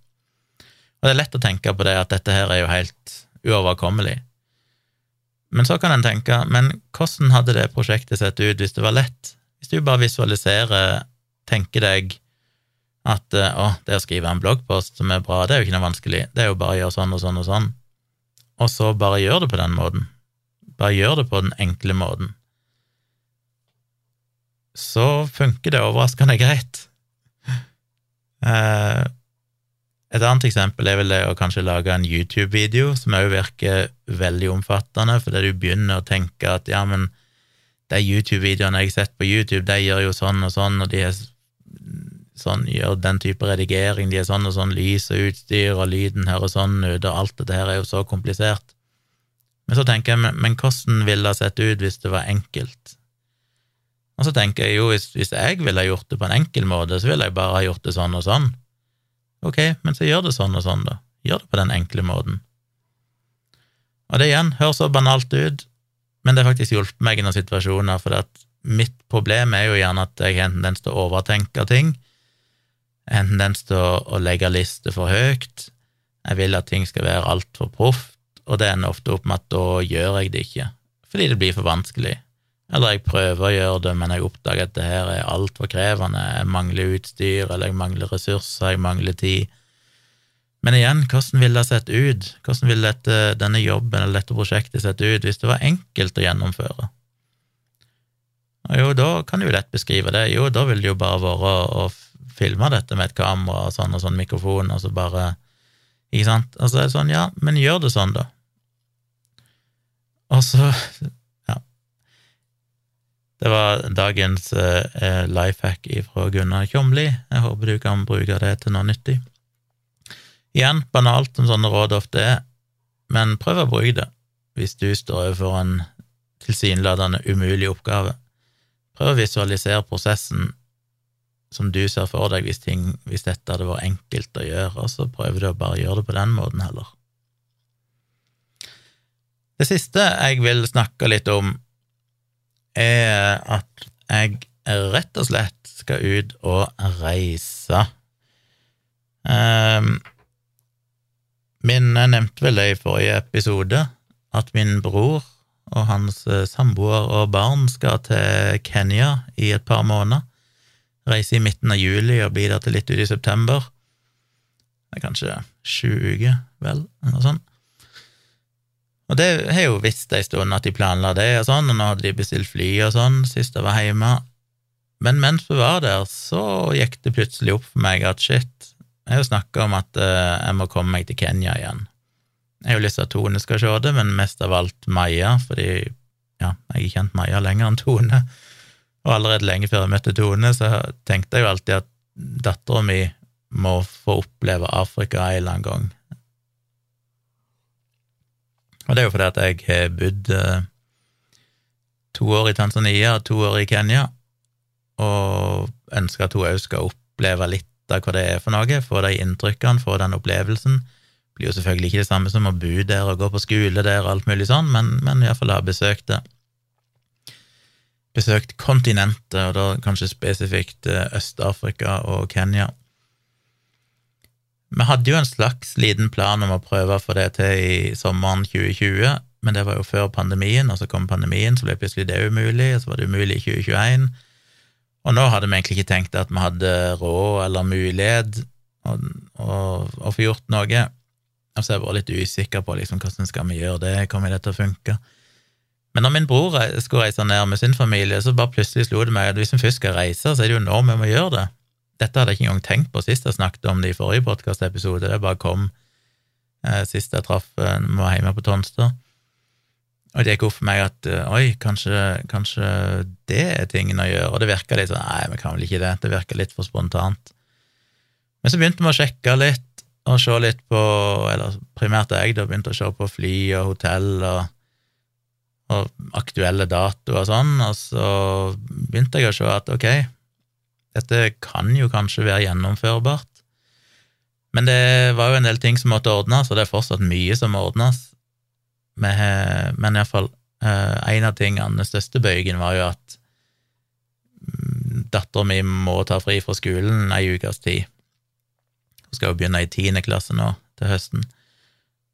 Og det er lett å tenke på det at dette her er jo helt uoverkommelig. Men så kan en tenke, men hvordan hadde det prosjektet sett ut hvis det var lett? Hvis du bare visualiserer, tenker deg at eh, å, det å skrive en bloggpost som er bra, det er jo ikke noe vanskelig, det er jo bare å gjøre sånn og sånn og sånn, og så bare gjør det på den måten. Bare gjør det på den enkle måten. Så funker det overraskende greit. Eh, et annet eksempel er vel det å kanskje lage en YouTube-video, som òg virker veldig omfattende, fordi du begynner å tenke at ja, men de YouTube-videoene jeg har sett på YouTube, de gjør jo sånn og sånn, og de er sånn, gjør den type redigering, de er sånn og sånn lys og utstyr, og lyden høres sånn ut, og alt dette her er jo så komplisert. Men så tenker jeg, men, hvordan ville det sett ut hvis det var enkelt? Og så tenker jeg jo, hvis, hvis jeg ville gjort det på en enkel måte, så ville jeg bare ha gjort det sånn og sånn. Ok, men så gjør det sånn og sånn, da. Gjør det på den enkle måten. Og det igjen høres så banalt ut, men det har faktisk hjulpet meg i noen situasjoner, for mitt problem er jo gjerne at jeg har en tendens til å overtenke ting, en tendens til å, legge lister for høyt, jeg vil at ting skal være altfor proft, og det ender ofte opp med at da gjør jeg det ikke, fordi det blir for vanskelig. Eller jeg prøver å gjøre det, men jeg oppdager at det her er altfor krevende, jeg mangler utstyr, eller jeg mangler ressurser, jeg mangler tid. Men igjen, hvordan ville det sett ut, hvordan ville dette, denne jobben eller dette prosjektet sett ut hvis det var enkelt å gjennomføre? Og jo, da kan du jo lett beskrive det, jo, da ville det jo bare vært å filme dette med et kamera og sånn og sånn mikrofon, og så bare Ikke sant? Og så er det sånn, ja, men gjør det sånn, da. Og så Ja. det var dagens eh, life hack fra Gunnar Tjomli. Jeg håper du kan bruke det til noe nyttig. Igjen, banalt som sånne råd ofte er, men prøv å bruke det hvis du står overfor en tilsynelatende umulig oppgave. Prøv å visualisere prosessen som du ser for deg hvis, ting, hvis dette hadde vært enkelt å gjøre, og så prøver du å bare gjøre det på den måten heller. Det siste jeg vil snakke litt om, er at jeg rett og slett skal ut og reise. Um, min jeg nevnte vel det i forrige episode, at min bror og hans eh, samboer og barn skal til Kenya i et par måneder. Reise i midten av juli og bli der til litt ut i september. Det er kanskje sju uker, vel, noe sånt. Og det har jo visst ei stund at de planla det og sånn, og nå hadde de bestilt fly og sånn sist jeg var hjemme. Men mens vi var der, så gikk det plutselig opp for meg at shit, jeg har jo snakka om at uh, jeg må komme meg til Kenya igjen. Jeg har jo lyst til at Tone skal se det, men mest av alt Maja, fordi ja, jeg har kjent Maja lenger enn Tone. Og allerede lenge før jeg møtte Tone, så tenkte jeg jo alltid at dattera mi må få oppleve Afrika en eller annen gang. Og det er jo fordi at jeg har bodd eh, to år i Tanzania og to år i Kenya, og ønsker at hun òg skal oppleve litt av hva det er for noe, få de inntrykkene, få den opplevelsen. Det blir jo selvfølgelig ikke det samme som å bo der og gå på skole der og alt mulig sånn, men, men iallfall ha besøkt det. Besøkt kontinentet, og da kanskje spesifikt eh, Øst-Afrika og Kenya. Vi hadde jo en slags liten plan om å prøve å få det til i sommeren 2020, men det var jo før pandemien, og så kom pandemien, så ble plutselig det umulig, og så var det umulig i 2021. Og nå hadde vi egentlig ikke tenkt at vi hadde råd eller mulighet å få gjort noe. Og så har jeg vært litt usikker på liksom, hvordan skal vi gjøre det, kommer det til å funke? Men når min bror skulle reise ned med sin familie, så bare plutselig slo det meg at hvis vi først skal reise, så er det jo nå vi må gjøre det. Dette hadde jeg ikke engang tenkt på sist jeg snakket om det i forrige podkastepisode, det bare kom eh, sist jeg traff eh, var hjemme på Tonstad. Og det gikk opp for meg at eh, oi, kanskje, kanskje, det er tingen å gjøre, og det virka litt sånn nei, vi kan vel ikke det, det virka litt for spontant. Men så begynte vi å sjekke litt og se litt på, eller primært jeg, da begynte å se på fly og hotell og, og aktuelle datoer og sånn, og så begynte jeg å se at ok, dette kan jo kanskje være gjennomførbart, men det var jo en del ting som måtte ordnes, og det er fortsatt mye som må ordnes. Men iallfall, eh, en av tingene, den største bøygen, var jo at mm, dattera mi må ta fri fra skolen ei ukes tid. Hun skal jo begynne i tiende klasse nå, til høsten.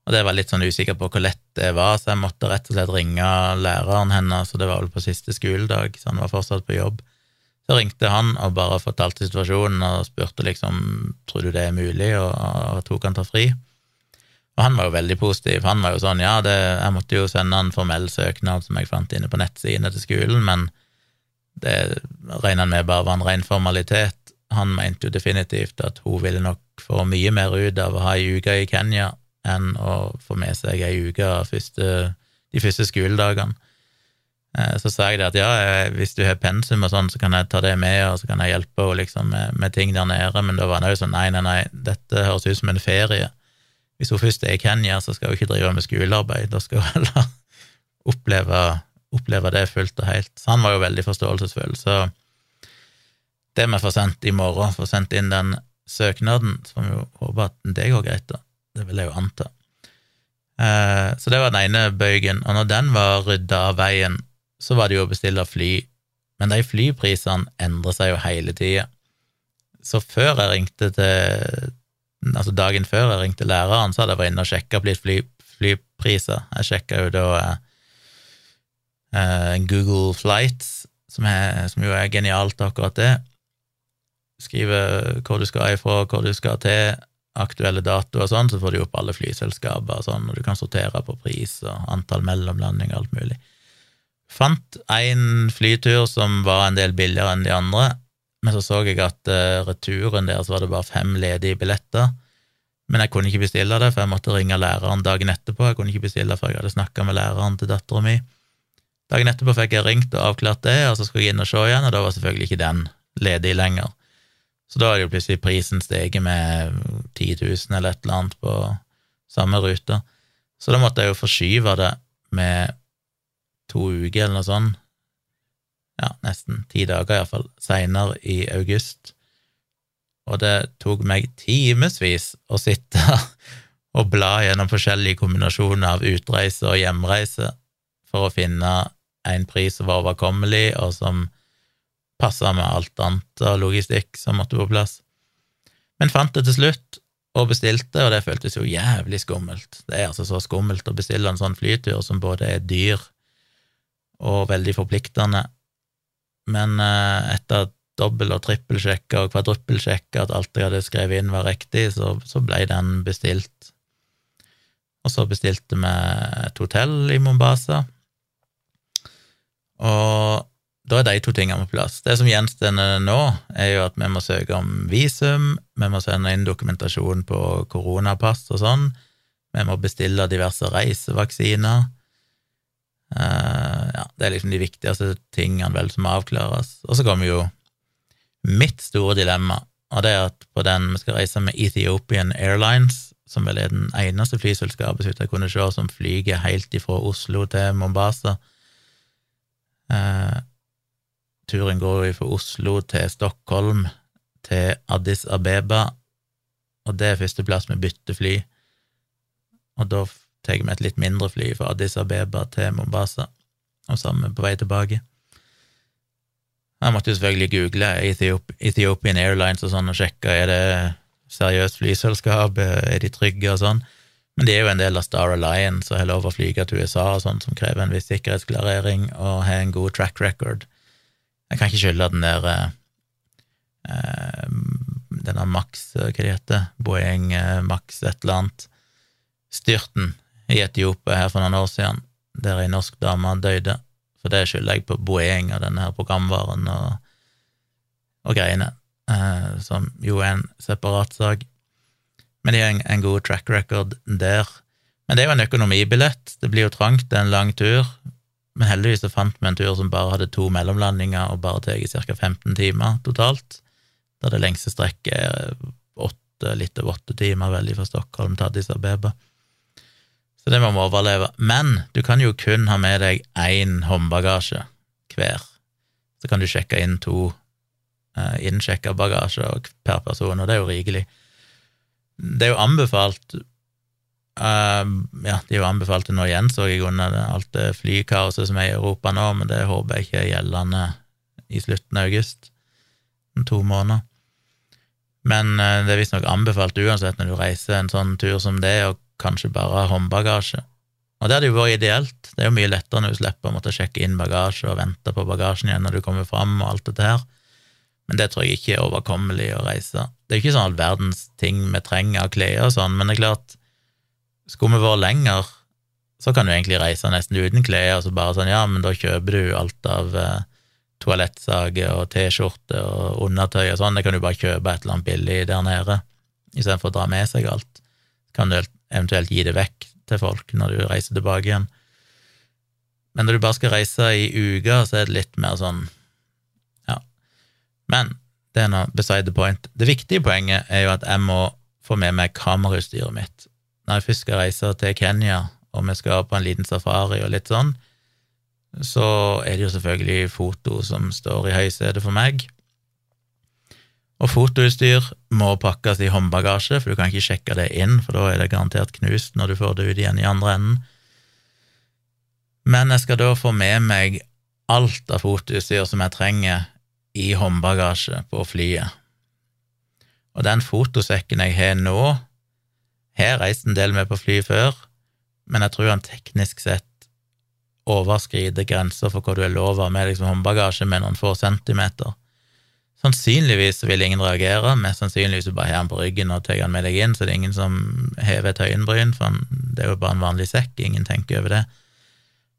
Og det var litt sånn usikker på hvor lett det var, så jeg måtte rett og slett ringe læreren hennes, og det var vel på siste skoledag, så han var fortsatt på jobb. Så ringte han og bare fortalte situasjonen og spurte liksom tror du det er mulig, og, og tok han ta fri. Og han var jo veldig positiv. Han var jo sånn ja, det, jeg måtte jo sende en formell søknad som jeg fant inne på nettsidene til skolen, men det regna han med bare var en ren formalitet. Han mente jo definitivt at hun ville nok få mye mer ut av å ha ei uke i Kenya enn å få med seg ei uke første, de første skoledagene. Eh, så sa jeg det at ja, hvis du har pensum og sånn, så kan jeg ta det med, og så kan jeg hjelpe henne liksom, med, med, ting der nede, men da var han òg sånn nei, nei, nei, dette høres ut som en ferie. Hvis hun først er i Kenya, så skal hun ikke drive med skolearbeid, da skal hun heller oppleve, oppleve, det fullt og helt. Så han var jo veldig forståelsesfull. Så det vi får sendt i morgen, får sendt inn den søknaden, så får vi jo håpe at det går greit, da. Det vil jeg jo anta. Eh, så det var den ene bøygen, og når den var rydda av veien, så var det jo å bestille fly, men de flyprisene endrer seg jo hele tida. Så før jeg ringte til Altså dagen før jeg ringte læreren, så hadde jeg vært inne og sjekka opp litt fly, flypriser. Jeg sjekka jo da eh, Google Flights, som, er, som, jo er genialt, akkurat det. Skrive hvor du skal ifra, hvor du skal til, aktuelle datoer og sånn, så får du opp alle flyselskaper og sånn, og du kan sortere på pris og antall mellomlandinger og alt mulig. Fant en flytur som var en del billigere enn de andre, men så så jeg at uh, returen deres var det bare fem ledige billetter. Men jeg kunne ikke bestille det, for jeg måtte ringe læreren dagen etterpå. Jeg kunne ikke bestille før jeg hadde snakka med læreren til dattera mi. Dagen etterpå fikk jeg ringt og avklart det, og så skulle jeg inn og se igjen, og da var selvfølgelig ikke den ledig lenger. Så da er jo plutselig prisen steget med 10 000 eller et eller annet på samme rute. Så da måtte jeg jo forskyve det med to uker eller noe sånt. Ja, nesten ti dager iallfall, seinere i august. Og det tok meg timevis å sitte og bla gjennom forskjellige kombinasjoner av utreise og hjemreise for å finne en pris som var overkommelig, og som passa med alt annet av logistikk som måtte på plass. Men fant det til slutt, og bestilte, og det føltes jo jævlig skummelt. Det er altså så skummelt å bestille en sånn flytur som både er dyr og veldig forpliktende, men eh, etter dobbel- og trippelsjekka og kvadruppelsjekka at alt jeg hadde skrevet inn, var riktig, så, så ble den bestilt. Og så bestilte vi et hotell i Mombasa, og da er de to tingene på plass. Det som gjenstår nå, er jo at vi må søke om visum, vi må sende inn dokumentasjon på koronapass og sånn, vi må bestille diverse reisevaksiner. Uh, ja, det er liksom de viktigste tingene vel som avklares. Og så kommer jo mitt store dilemma, og det er at på den vi skal reise med Ethiopian Airlines, som vel er den eneste flyselskapet som jeg kunne se, som flyger helt ifra Oslo til Mombasa. Uh, Turen går jo fra Oslo til Stockholm til Addis Abeba, og det er førsteplass med byttefly. Og da tar vi et litt mindre fly fra Addis Abeba til Mombasa, og sammen på vei tilbake. Jeg måtte jo selvfølgelig google Ethiopian Airlines og sånn og sjekke er det seriøst flyselskap, er de trygge og sånn. Men de er jo en del av Star Alliance og har lov å flyge til USA og sånn, som krever en viss sikkerhetsklarering og har en god track record. Jeg kan ikke skylde den der eh, denne Max, hva det heter, Boeing eh, Max et eller annet, styrten i Etiopia her for noen år siden, der ei norsk dame døde. For det skylder jeg på Boeing og denne her programvaren og, og greiene, eh, som jo er en separat sak. Men de har en, en god track record der. Men det er jo en økonomibillett, det blir jo trangt, det er en lang tur, men heldigvis så fant vi en tur som bare hadde to mellomlandinger og bare tatt ca. 15 timer totalt, da det lengste strekket er åtte, litt over åtte timer, veldig fra Stockholm til Addis Abeba. Så det må vi overleve. Men du kan jo kun ha med deg én håndbagasje hver. Så kan du sjekke inn to eh, innsjekka bagasjer per person, og det er jo rikelig. Det er jo anbefalt Uh, ja, de jo anbefalt nå igjen, så jeg under alt det flykaoset som er i Europa nå, men det håper jeg ikke er gjeldende i slutten av august, om to måneder. Men uh, det er visstnok anbefalt uansett når du reiser en sånn tur som det, og kanskje bare håndbagasje. Og det hadde jo vært ideelt. Det er jo mye lettere når du slipper å måtte sjekke inn bagasje og vente på bagasjen igjen når du kommer fram og alt dette her. Men det tror jeg ikke er overkommelig å reise. Det er jo ikke sånn all verdens ting vi trenger av klær og sånn, men det er klart, skulle vi vært lenger, så kan du egentlig reise nesten uten klær, og så bare sånn, ja, men da kjøper du alt av eh, toalettsager og T-skjorte og undertøy og sånn, det kan du bare kjøpe et eller annet billig der nede, istedenfor å dra med seg alt. Kan du eventuelt gi det vekk til folk når du reiser tilbake igjen. Men når du bare skal reise i uka, så er det litt mer sånn ja. Men det er noe beside the point. Det viktige poenget er jo at jeg må få med meg kamerautstyret mitt. Når jeg først skal reise til Kenya, og vi skal på en liten safari og litt sånn, så er det jo selvfølgelig foto som står i høysetet for meg. Og fotoutstyr må pakkes i håndbagasje, for du kan ikke sjekke det inn, for da er det garantert knust når du får det ut igjen i andre enden. Men jeg skal da få med meg alt av fotoutstyr som jeg trenger i håndbagasje på flyet. Og den fotosekken jeg har nå, har reist en del med på fly før, men jeg tror han teknisk sett overskrider grenser for hva du er lov av med liksom håndbagasje med noen få centimeter. Sannsynligvis vil ingen reagere, mest sannsynligvis bare har han på ryggen og tar han med deg inn, så det er ingen som hever et øyenbryn, for det er jo bare en vanlig sekk, ingen tenker over det.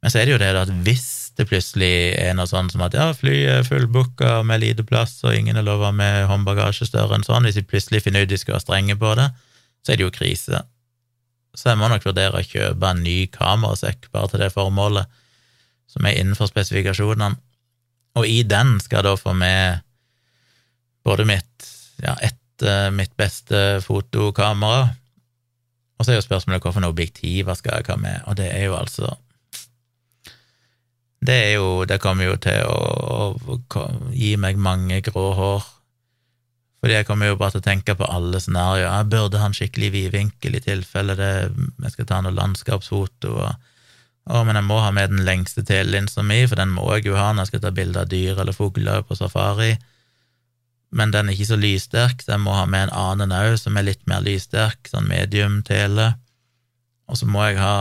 Men så er det jo det at hvis det plutselig er noe sånn som at ja, flyet er fullbooka med lite plass, og ingen er lova med håndbagasje større enn sånn, hvis de plutselig finner ut de skal være strenge på det, så er det jo krise. Så jeg må nok vurdere å kjøpe en ny kamerasekk bare til det formålet, som er innenfor spesifikasjonene. Og i den skal jeg da få med både mitt ja, ett eh, mitt beste fotokamera, og så er jo spørsmålet hvilke objektiver skal jeg ha med, og det er jo altså Det er jo Det kommer jo til å, å gi meg mange grå hår fordi jeg kommer jo bare til å tenke på alle scenarioer. Jeg burde ha en skikkelig vidvinkel i tilfelle det, jeg skal ta noe landskapsfoto. Og, å, men jeg må ha med den lengste telelinsa mi, for den må jeg jo ha når jeg skal ta bilde av dyr eller fugler på safari. Men den er ikke så lyssterk, så jeg må ha med en annen òg som er litt mer lyssterk, sånn medium tele. Og så må jeg ha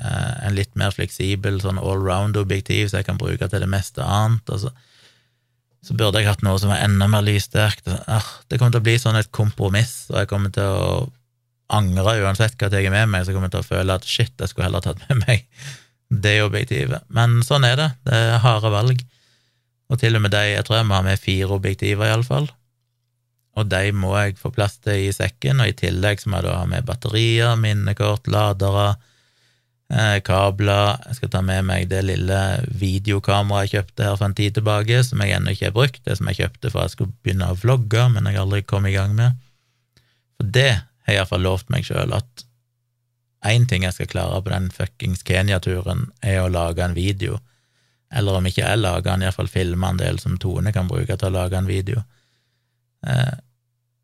eh, en litt mer fleksibel sånn allround-objektiv, så jeg kan bruke til det meste annet. Altså, så burde jeg hatt noe som var enda mer lyssterkt. Det kommer til å bli sånn et kompromiss, og jeg kommer til å angre uansett hva jeg er med meg, så kommer jeg til å føle at shit, jeg skulle heller tatt med meg det objektivet. Men sånn er det. Det er harde valg. Og til og med de, jeg tror jeg må ha med fire objektiver, iallfall. Og de må jeg få plass til i sekken, og i tillegg så må jeg da ha med batterier, minnekort, ladere, kabler. Jeg skal ta med meg det lille videokameraet jeg kjøpte her for en tid tilbake, som jeg ennå ikke har brukt, det som jeg kjøpte for jeg skulle begynne å vlogge, men jeg aldri kom i gang med. For det har jeg iallfall lovt meg sjøl, at én ting jeg skal klare på den fuckings Kenya-turen, er å lage en video. Eller om ikke jeg lager den, iallfall filme en del som Tone kan bruke til å lage en video. Eh,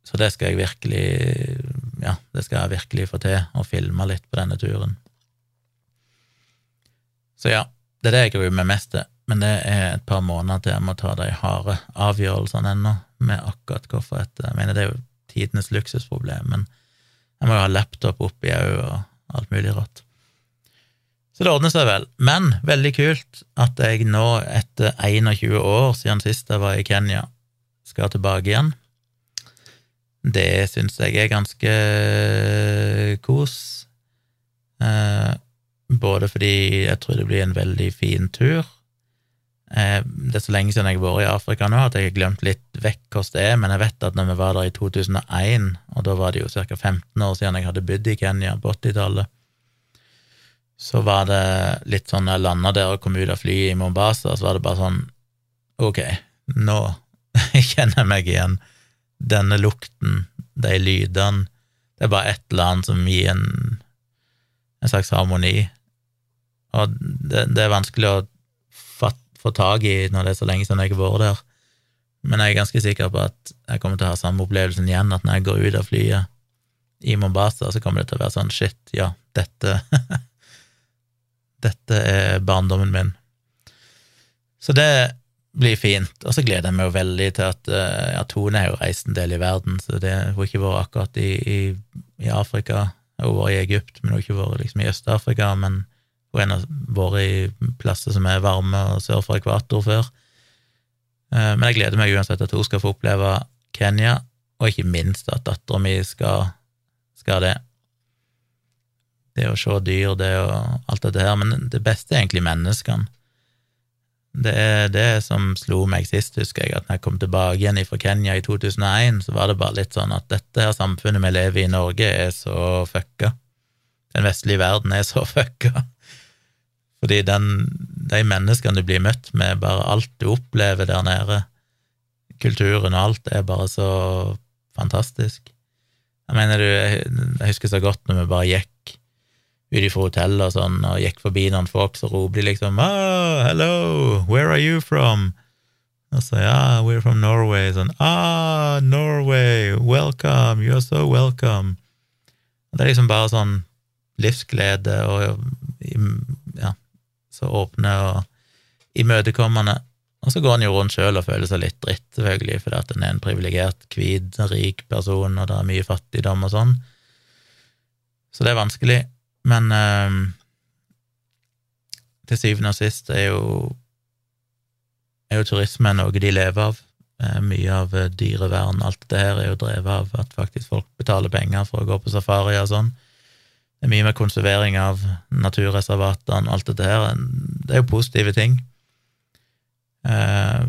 så det skal jeg virkelig Ja, det skal jeg virkelig få til, å filme litt på denne turen. Så ja, det er det jeg gruer meg mest til, men det er et par måneder til jeg må ta de harde avgjørelsene ennå, med akkurat hvorfor et Jeg mener, det er jo tidenes luksusproblem, men jeg må jo ha laptop oppi òg, og alt mulig rått. Så det ordner seg vel. Men veldig kult at jeg nå, etter 21 år siden sist jeg var i Kenya, skal tilbake igjen. Det syns jeg er ganske kos. Eh, både fordi jeg tror det blir en veldig fin tur. Eh, det er så lenge siden jeg har vært i Afrika nå at jeg har glemt litt vekk hvordan det er, men jeg vet at når vi var der i 2001, og da var det jo ca. 15 år siden jeg hadde bodd i Kenya på 80-tallet, så var det litt sånn når jeg landa der og kom ut av flyet i Mombasa, så var det bare sånn Ok, nå kjenner jeg meg igjen. Denne lukten, de lydene Det er bare et eller annet som gir en, en slags harmoni og det, det er vanskelig å fatt, få tak i når det er så lenge siden jeg har vært der. Men jeg er ganske sikker på at jeg kommer til å ha samme opplevelsen igjen, at når jeg går ut av flyet i Mombasa, så kommer det til å være sånn shit, ja, dette Dette er barndommen min. Så det blir fint. Og så gleder jeg meg jo veldig til at ja, Tone har jo reist en del i verden, så det har ikke vært akkurat i, i, i Afrika. Hun har vært i Egypt, men hun har ikke vært liksom i Øst-Afrika. Men hun har vært i plasser som er varme og sør for ekvator før. Eh, men jeg gleder meg uansett at hun skal få oppleve Kenya, og ikke minst at dattera mi skal, skal det. Det å se dyr, det og alt dette her. Men det beste er egentlig menneskene. Det er det som slo meg sist, husker jeg, at når jeg kom tilbake igjen fra Kenya i 2001, så var det bare litt sånn at dette her samfunnet vi lever i i Norge, er så fucka. Den vestlige verden er så fucka. Fordi den, de menneskene du blir møtt med, bare alt du opplever der nede, kulturen og alt, er bare så fantastisk. Jeg mener, du, jeg husker så godt når vi bare gikk ut ifra hotellet og sånn, og gikk forbi noen folk, så roper de liksom oh, hello, where are you from? Og så ja, we're from Norway. Sånn ah, Norway, welcome, you're so welcome. Og det er liksom bare sånn livsglede og ja, så åpne og imøtekommende. Og så går han jo rundt sjøl og føler seg litt dritt, selvfølgelig, fordi at han er en privilegert, hvit, rik person, og det er mye fattigdom og sånn. Så det er vanskelig. Men øh, til syvende og sist er jo, er jo turisme noe de lever av. Eh, mye av eh, dyrevern, alt det her, er jo drevet av at faktisk folk betaler penger for å gå på safari og sånn. Det er mye med konservering av naturreservatene, og alt dette her. Det er jo positive ting. Eh,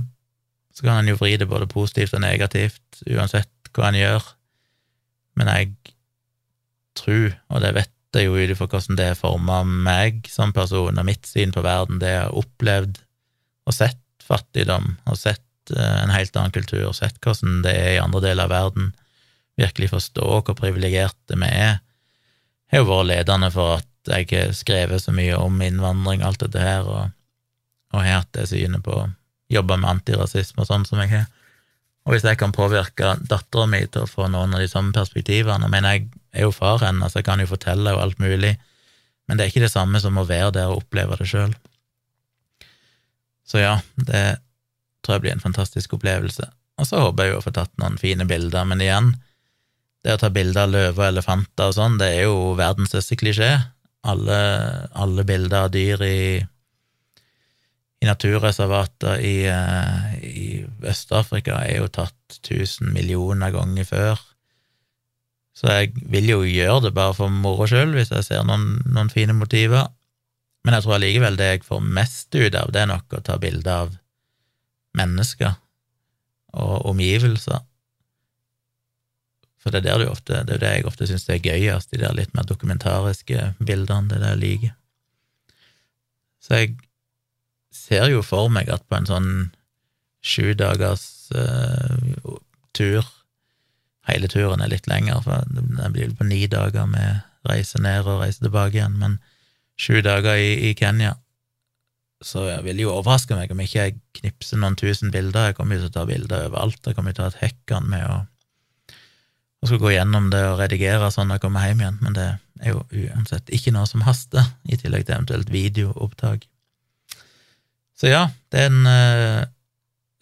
så kan en jo vri det både positivt og negativt, uansett hva en gjør. Men jeg tror, og det vet jeg jo ut ifra hvordan det forma meg som person og mitt syn på verden, det jeg har opplevd og sett fattigdom og sett eh, en helt annen kultur, sett hvordan det er i andre deler av verden, virkelig forstå hvor privilegerte vi er, har jo vært ledende for at jeg har skrevet så mye om innvandring og alt dette her, og, og har hatt det synet på å jobbe med antirasisme og sånn som jeg har. Og hvis jeg kan påvirke dattera mi til å få noen av de samme perspektivene, Men jeg er jo far hennes, jeg kan jo fortelle henne alt mulig, men det er ikke det samme som å være der og oppleve det sjøl. Så ja, det tror jeg blir en fantastisk opplevelse. Og så håper jeg jo å få tatt noen fine bilder, men igjen, det å ta bilder av løver og elefanter og sånn, det er jo verdens største klisjé. Alle, alle bilder av dyr i, i naturreservater i, eh, i Øst-Afrika er jo tatt tusen millioner ganger før. Så jeg vil jo gjøre det bare for moro skyld, hvis jeg ser noen, noen, fine motiver. Men jeg tror allikevel det jeg får mest ut av, det er nok å ta bilde av mennesker og omgivelser. For det er, der ofte, det er det jeg ofte syns er gøyest, de der litt mer dokumentariske bildene. Det er det liker. Så jeg ser jo for meg at på en sånn sju dagers uh, tur Hele turen er litt lenger, for det blir på ni dager med reise ned og reise tilbake igjen, men sju dager i, i Kenya. Så jeg vil jo overraske meg om ikke jeg knipser noen tusen bilder. Jeg kommer jo til å ta bilder overalt. Jeg kommer jo til å ha et hekkan med å og skal gå gjennom det og redigere sånn når jeg kommer hjem igjen, men det er jo uansett ikke noe som haster, i tillegg til eventuelt videoopptak. Så ja, det er den uh,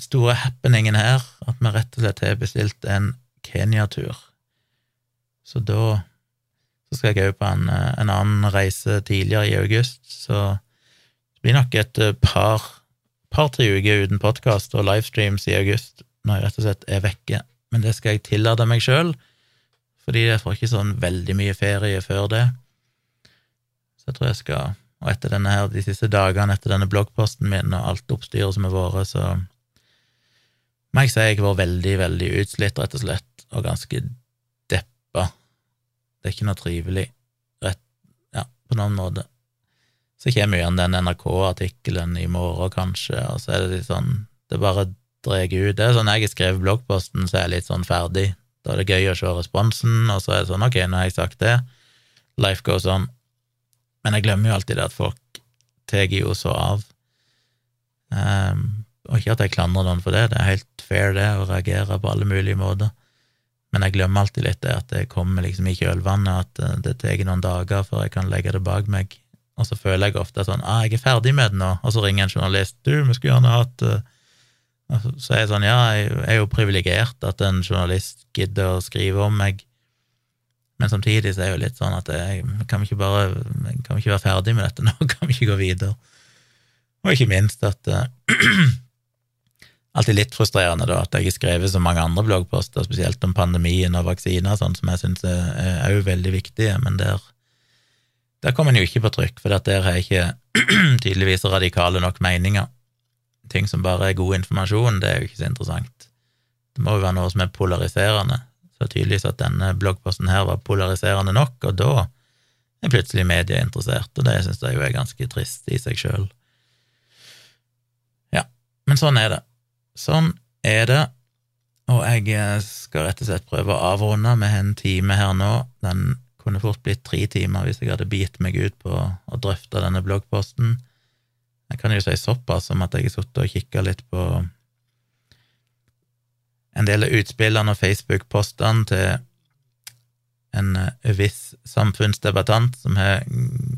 store happeningen her, at vi rett og slett har bestilt en Kenya-tur. Så da så skal jeg òg på en, en, annen reise tidligere i august, så det blir nok et eh, par par-tre uker uten podkast og livestreams i august, når jeg rett og slett er vekke. Men det skal jeg tillate meg sjøl, fordi jeg får ikke sånn veldig mye ferie før det. Så jeg tror jeg skal Og etter denne her, de siste dagene etter denne bloggposten min og alt oppstyret som har vært, så må jeg si jeg vært veldig, veldig utslitt, rett og slett og ganske deppa. Det er ikke noe trivelig, rett, ja, på noen måte. Så kommer igjen den NRK-artikkelen i morgen, kanskje, og så er det litt sånn Det bare drar ut. Det er sånn jeg har skrevet bloggposten, så er jeg litt sånn ferdig. Da er det gøy å se responsen, og så er det sånn ok, nå har jeg sagt det, life goes on. Men jeg glemmer jo alltid det at folk tar jo så av. Um, og ikke at jeg klandrer noen for det, det er helt fair det, å reagere på alle mulige måter. Men jeg glemmer alltid litt det at det kommer liksom i kjølvannet, at det tar noen dager før jeg kan legge det bak meg. Og så føler jeg ofte sånn ah, 'jeg er ferdig med det nå', og så ringer en journalist 'du, vi skulle gjerne hatt uh... Så er jeg sånn 'ja, jeg er jo privilegert at en journalist gidder å skrive om meg', Men samtidig så er det jo litt sånn at jeg, kan ikke bare kan ikke være ferdig med dette nå? Kan vi ikke gå videre? Og ikke minst at uh, Alltid litt frustrerende da, at jeg har skrevet så mange andre bloggposter, spesielt om pandemien og vaksiner, sånn som jeg syns er òg veldig viktige, men der, der kommer en jo ikke på trykk, for der har jeg ikke tydeligvis radikale nok meninger. Ting som bare er god informasjon, det er jo ikke så interessant. Det må jo være noe som er polariserende. Så tydeligvis at denne bloggposten her var polariserende nok, og da er plutselig media interessert, og det syns jeg jo er ganske trist i seg sjøl. Ja, men sånn er det. Sånn er det, og jeg skal rett og slett prøve å avrunde med en time her nå. Den kunne fort blitt tre timer hvis jeg hadde bitt meg ut på å drøfte denne bloggposten. Jeg kan jo si såpass som at jeg har sittet og kikka litt på en del av utspillene og Facebook-postene til en viss samfunnsdebattant som har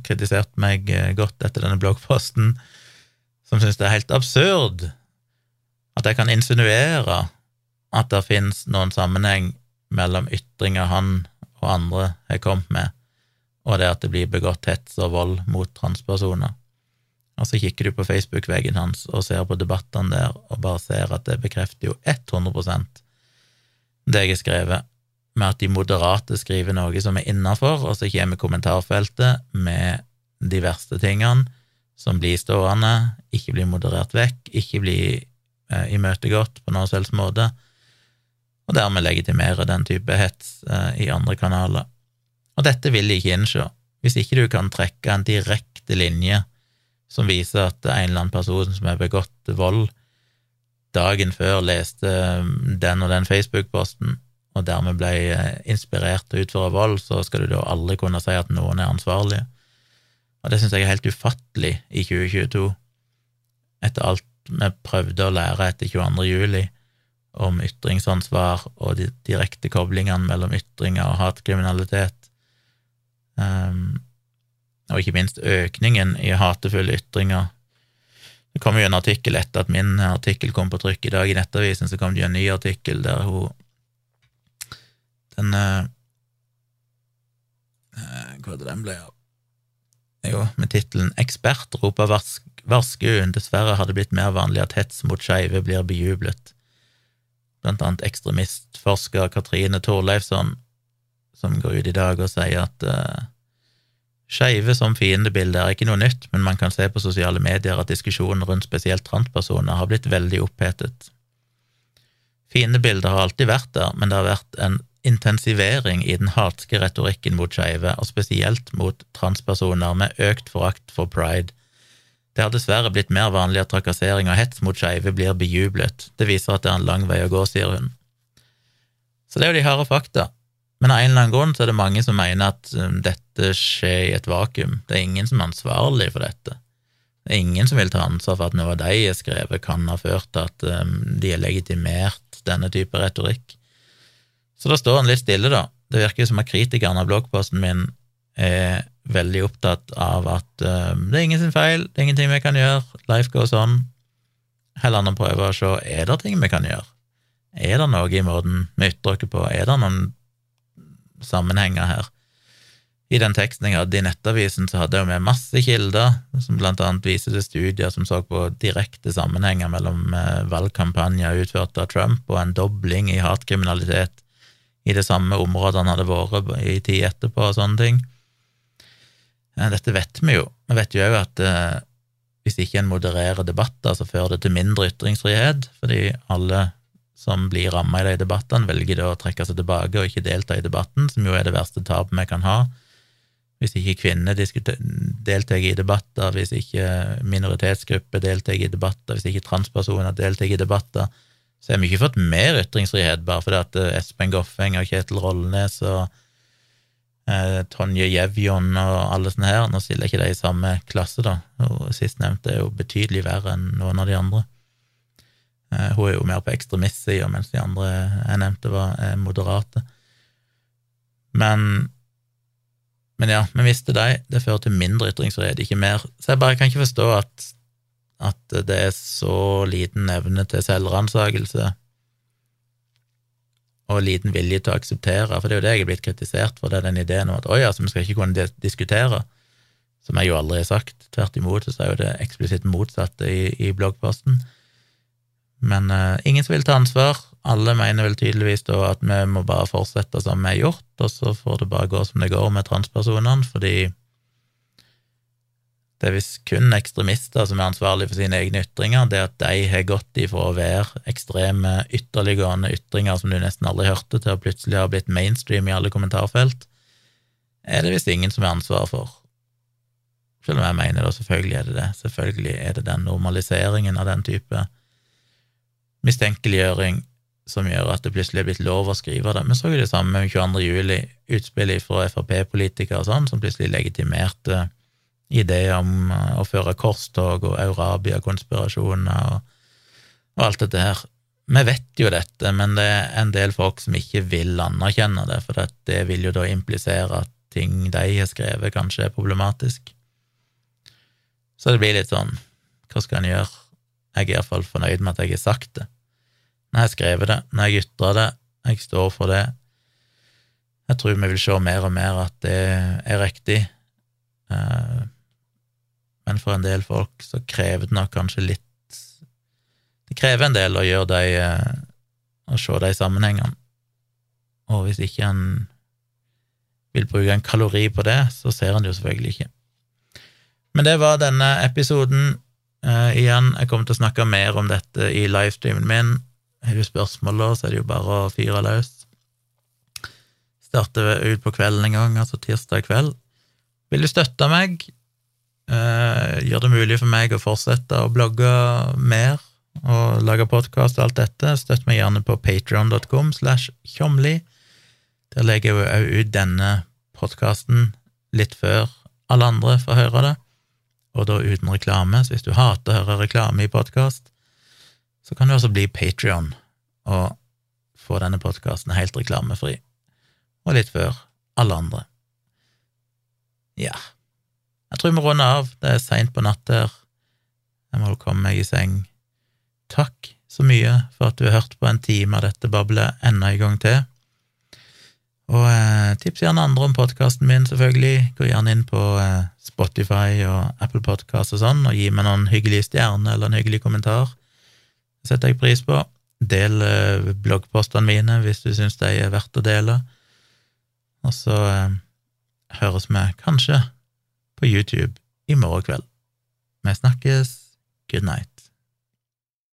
kritisert meg godt etter denne bloggposten, som syns det er helt absurd at jeg kan insinuere at det finnes noen sammenheng mellom ytringer han og andre har kommet med, og det at det blir begått hets og vold mot transpersoner. Og så kikker du på Facebook-veggen hans og ser på debattene der, og bare ser at det bekrefter jo 100 det jeg har skrevet, med at de moderate skriver noe som er innafor, og så kommer kommentarfeltet med de verste tingene som blir stående, ikke blir moderert vekk, ikke blir eh, imøtegått på noen selvs måte, og dermed legitimere den type hets eh, i andre kanaler. Og dette vil de ikke innse. Hvis ikke du kan trekke en direkte linje som viser at en eller annen person som har begått vold, dagen før leste eh, den og den Facebook-posten, og dermed ble eh, inspirert til å utføre vold, så skal du da aldri kunne si at noen er ansvarlige. Og det syns jeg er helt ufattelig i 2022, etter alt vi prøvde å lære etter 22. juli om ytringsansvar og de direkte koblingene mellom ytringer og hatkriminalitet, um, og ikke minst økningen i hatefulle ytringer. Det kom jo en artikkel etter at min artikkel kom på trykk i dag i Nettavisen, så kom det jo en ny artikkel der hun den uh, Hva det den ble av? Jo, med tittelen 'Ekspert roper varsk dessverre har det blitt mer vanlig at hets mot skeive blir bejublet. Blant annet ekstremistforsker Katrine Torleifsson, som går ut i dag og sier at uh, skeive som fiendebilde er ikke noe nytt, men man kan se på sosiale medier at diskusjonen rundt spesielt transpersoner har blitt veldig opphetet. Fiendebildet har alltid vært der, men det har vært en intensivering i den hatske retorikken mot skeive, og spesielt mot transpersoner med økt forakt for pride det har dessverre blitt mer vanlig at trakassering og hets mot skeive blir bejublet. Det viser at det er en lang vei å gå, sier hun. Så det er jo de harde fakta. Men av en eller annen grunn så er det mange som mener at um, dette skjer i et vakuum. Det er ingen som er ansvarlig for dette. Det er ingen som vil ta ansvar for at noe av de har skrevet, kan ha ført til at um, de har legitimert denne type retorikk. Så da står en litt stille, da. Det virker som at kritikerne av bloggposten min er veldig opptatt av at uh, det er ingen sin feil, det er ingenting vi kan gjøre, life goes on. Heller enn å prøve å se er det ting vi kan gjøre. Er det noe i måten vi ytrer oss på, er det noen sammenhenger her? I den teksten jeg hadde i Nettavisen, så hadde jeg med masse kilder, som blant annet viser til studier som så på direkte sammenhenger mellom uh, valgkampanjer utført av Trump og en dobling i hatkriminalitet i det samme området han hadde vært i tid etterpå, og sånne ting. Dette vet vi jo. Vi vet jo òg at eh, hvis ikke en modererer debatter, så fører det til mindre ytringsfrihet, fordi alle som blir ramma i de debattene, velger da å trekke seg tilbake og ikke delta i debatten, som jo er det verste tapet vi kan ha. Hvis ikke kvinner deltar i debatter, hvis ikke minoritetsgrupper deltar i debatter, hvis ikke transpersoner deltar i debatter, så har vi ikke fått mer ytringsfrihet bare fordi at eh, Espen Goffeng og Kjetil Rollnes og eh, Tonje Jevjon og alle sånne her. Nå stiller ikke de i samme klasse, da, sistnevnte er jo betydelig verre enn noen av de andre. Eh, hun er jo mer på ekstremistsida, mens de andre jeg nevnte, var eh, moderate. Men men ja, vi visste de. Det fører til mindre ytringsfrihet, ikke mer. Så jeg bare kan ikke forstå at, at det er så liten evne til selvransakelse og liten vilje til å akseptere, for det er jo det jeg er blitt kritisert for, det er den ideen om at oi, altså, vi skal ikke kunne diskutere, som jeg jo aldri har sagt. Tvert imot så er jo det eksplisitt motsatte i, i bloggposten. Men uh, ingen som vil ta ansvar. Alle mener vel tydeligvis da at vi må bare fortsette som vi har gjort, og så får det bare gå som det går med transpersonene, fordi det er visst kun ekstremister som er ansvarlige for sine egne ytringer. Det at de har gått ifra å være ekstreme, ytterliggående ytringer som du nesten aldri hørte, til å plutselig ha blitt mainstream i alle kommentarfelt, er det visst ingen som er ansvar for. Selv om jeg mener da selvfølgelig er det det. Selvfølgelig er det den normaliseringen av den type mistenkeliggjøring som gjør at det plutselig er blitt lov å skrive det. Vi så jo det samme med 22. juli, utspillet fra Frp-politikere og sånn, som plutselig legitimerte ideer om eh, å føre korstog og Eurabia-konspirasjoner og, og, alt dette her. Vi vet jo dette, men det er en del folk som ikke vil anerkjenne det, for det vil jo da implisere at ting de har skrevet, kanskje er problematisk. Så det blir litt sånn, hva skal en gjøre? Jeg er iallfall fornøyd med at jeg har sagt det. Når jeg har det, når jeg ytrer det, jeg står for det. Jeg tror vi vil se mer og mer at det er riktig. Eh, men for en del folk så krever det nok kanskje litt Det krever en del å gjøre de eh, å se de sammenhengene. Og hvis ikke en vil bruke en kalori på det, så ser en det jo selvfølgelig ikke. Men det var denne episoden. Uh, igjen, jeg kommer til å snakke mer om dette i livestreamen min. Har du spørsmål, da, så er det jo bare å fyre løs. Starter ut på kvelden en gang, altså tirsdag kveld. Vil du støtte meg, Eh, gjør det mulig for meg å fortsette å blogge mer og lage podkast og alt dette, støtt meg gjerne på patreon.com slash tjomli. Der legger jeg jo ut denne podkasten litt før alle andre får høre det, og da uten reklame. Så hvis du hater å høre reklame i podkast, så kan du også bli Patrion og få denne podkasten helt reklamefri, og litt før alle andre. Ja, jeg tror vi må runde av, det er seint på natt her, jeg må komme meg i seng. Takk så mye for at du har hørt på en time av dette bablet enda en gang til. Og eh, tips gjerne andre om podkasten min, selvfølgelig. Gå gjerne inn på eh, Spotify og Apple Podkast og sånn, og gi meg noen hyggelige stjerner eller en hyggelig kommentar. Det setter jeg pris på. Del eh, bloggpostene mine hvis du syns de er verdt å dele. Og så eh, høres vi kanskje på YouTube i morgen kveld. Vi snakkes. Good night.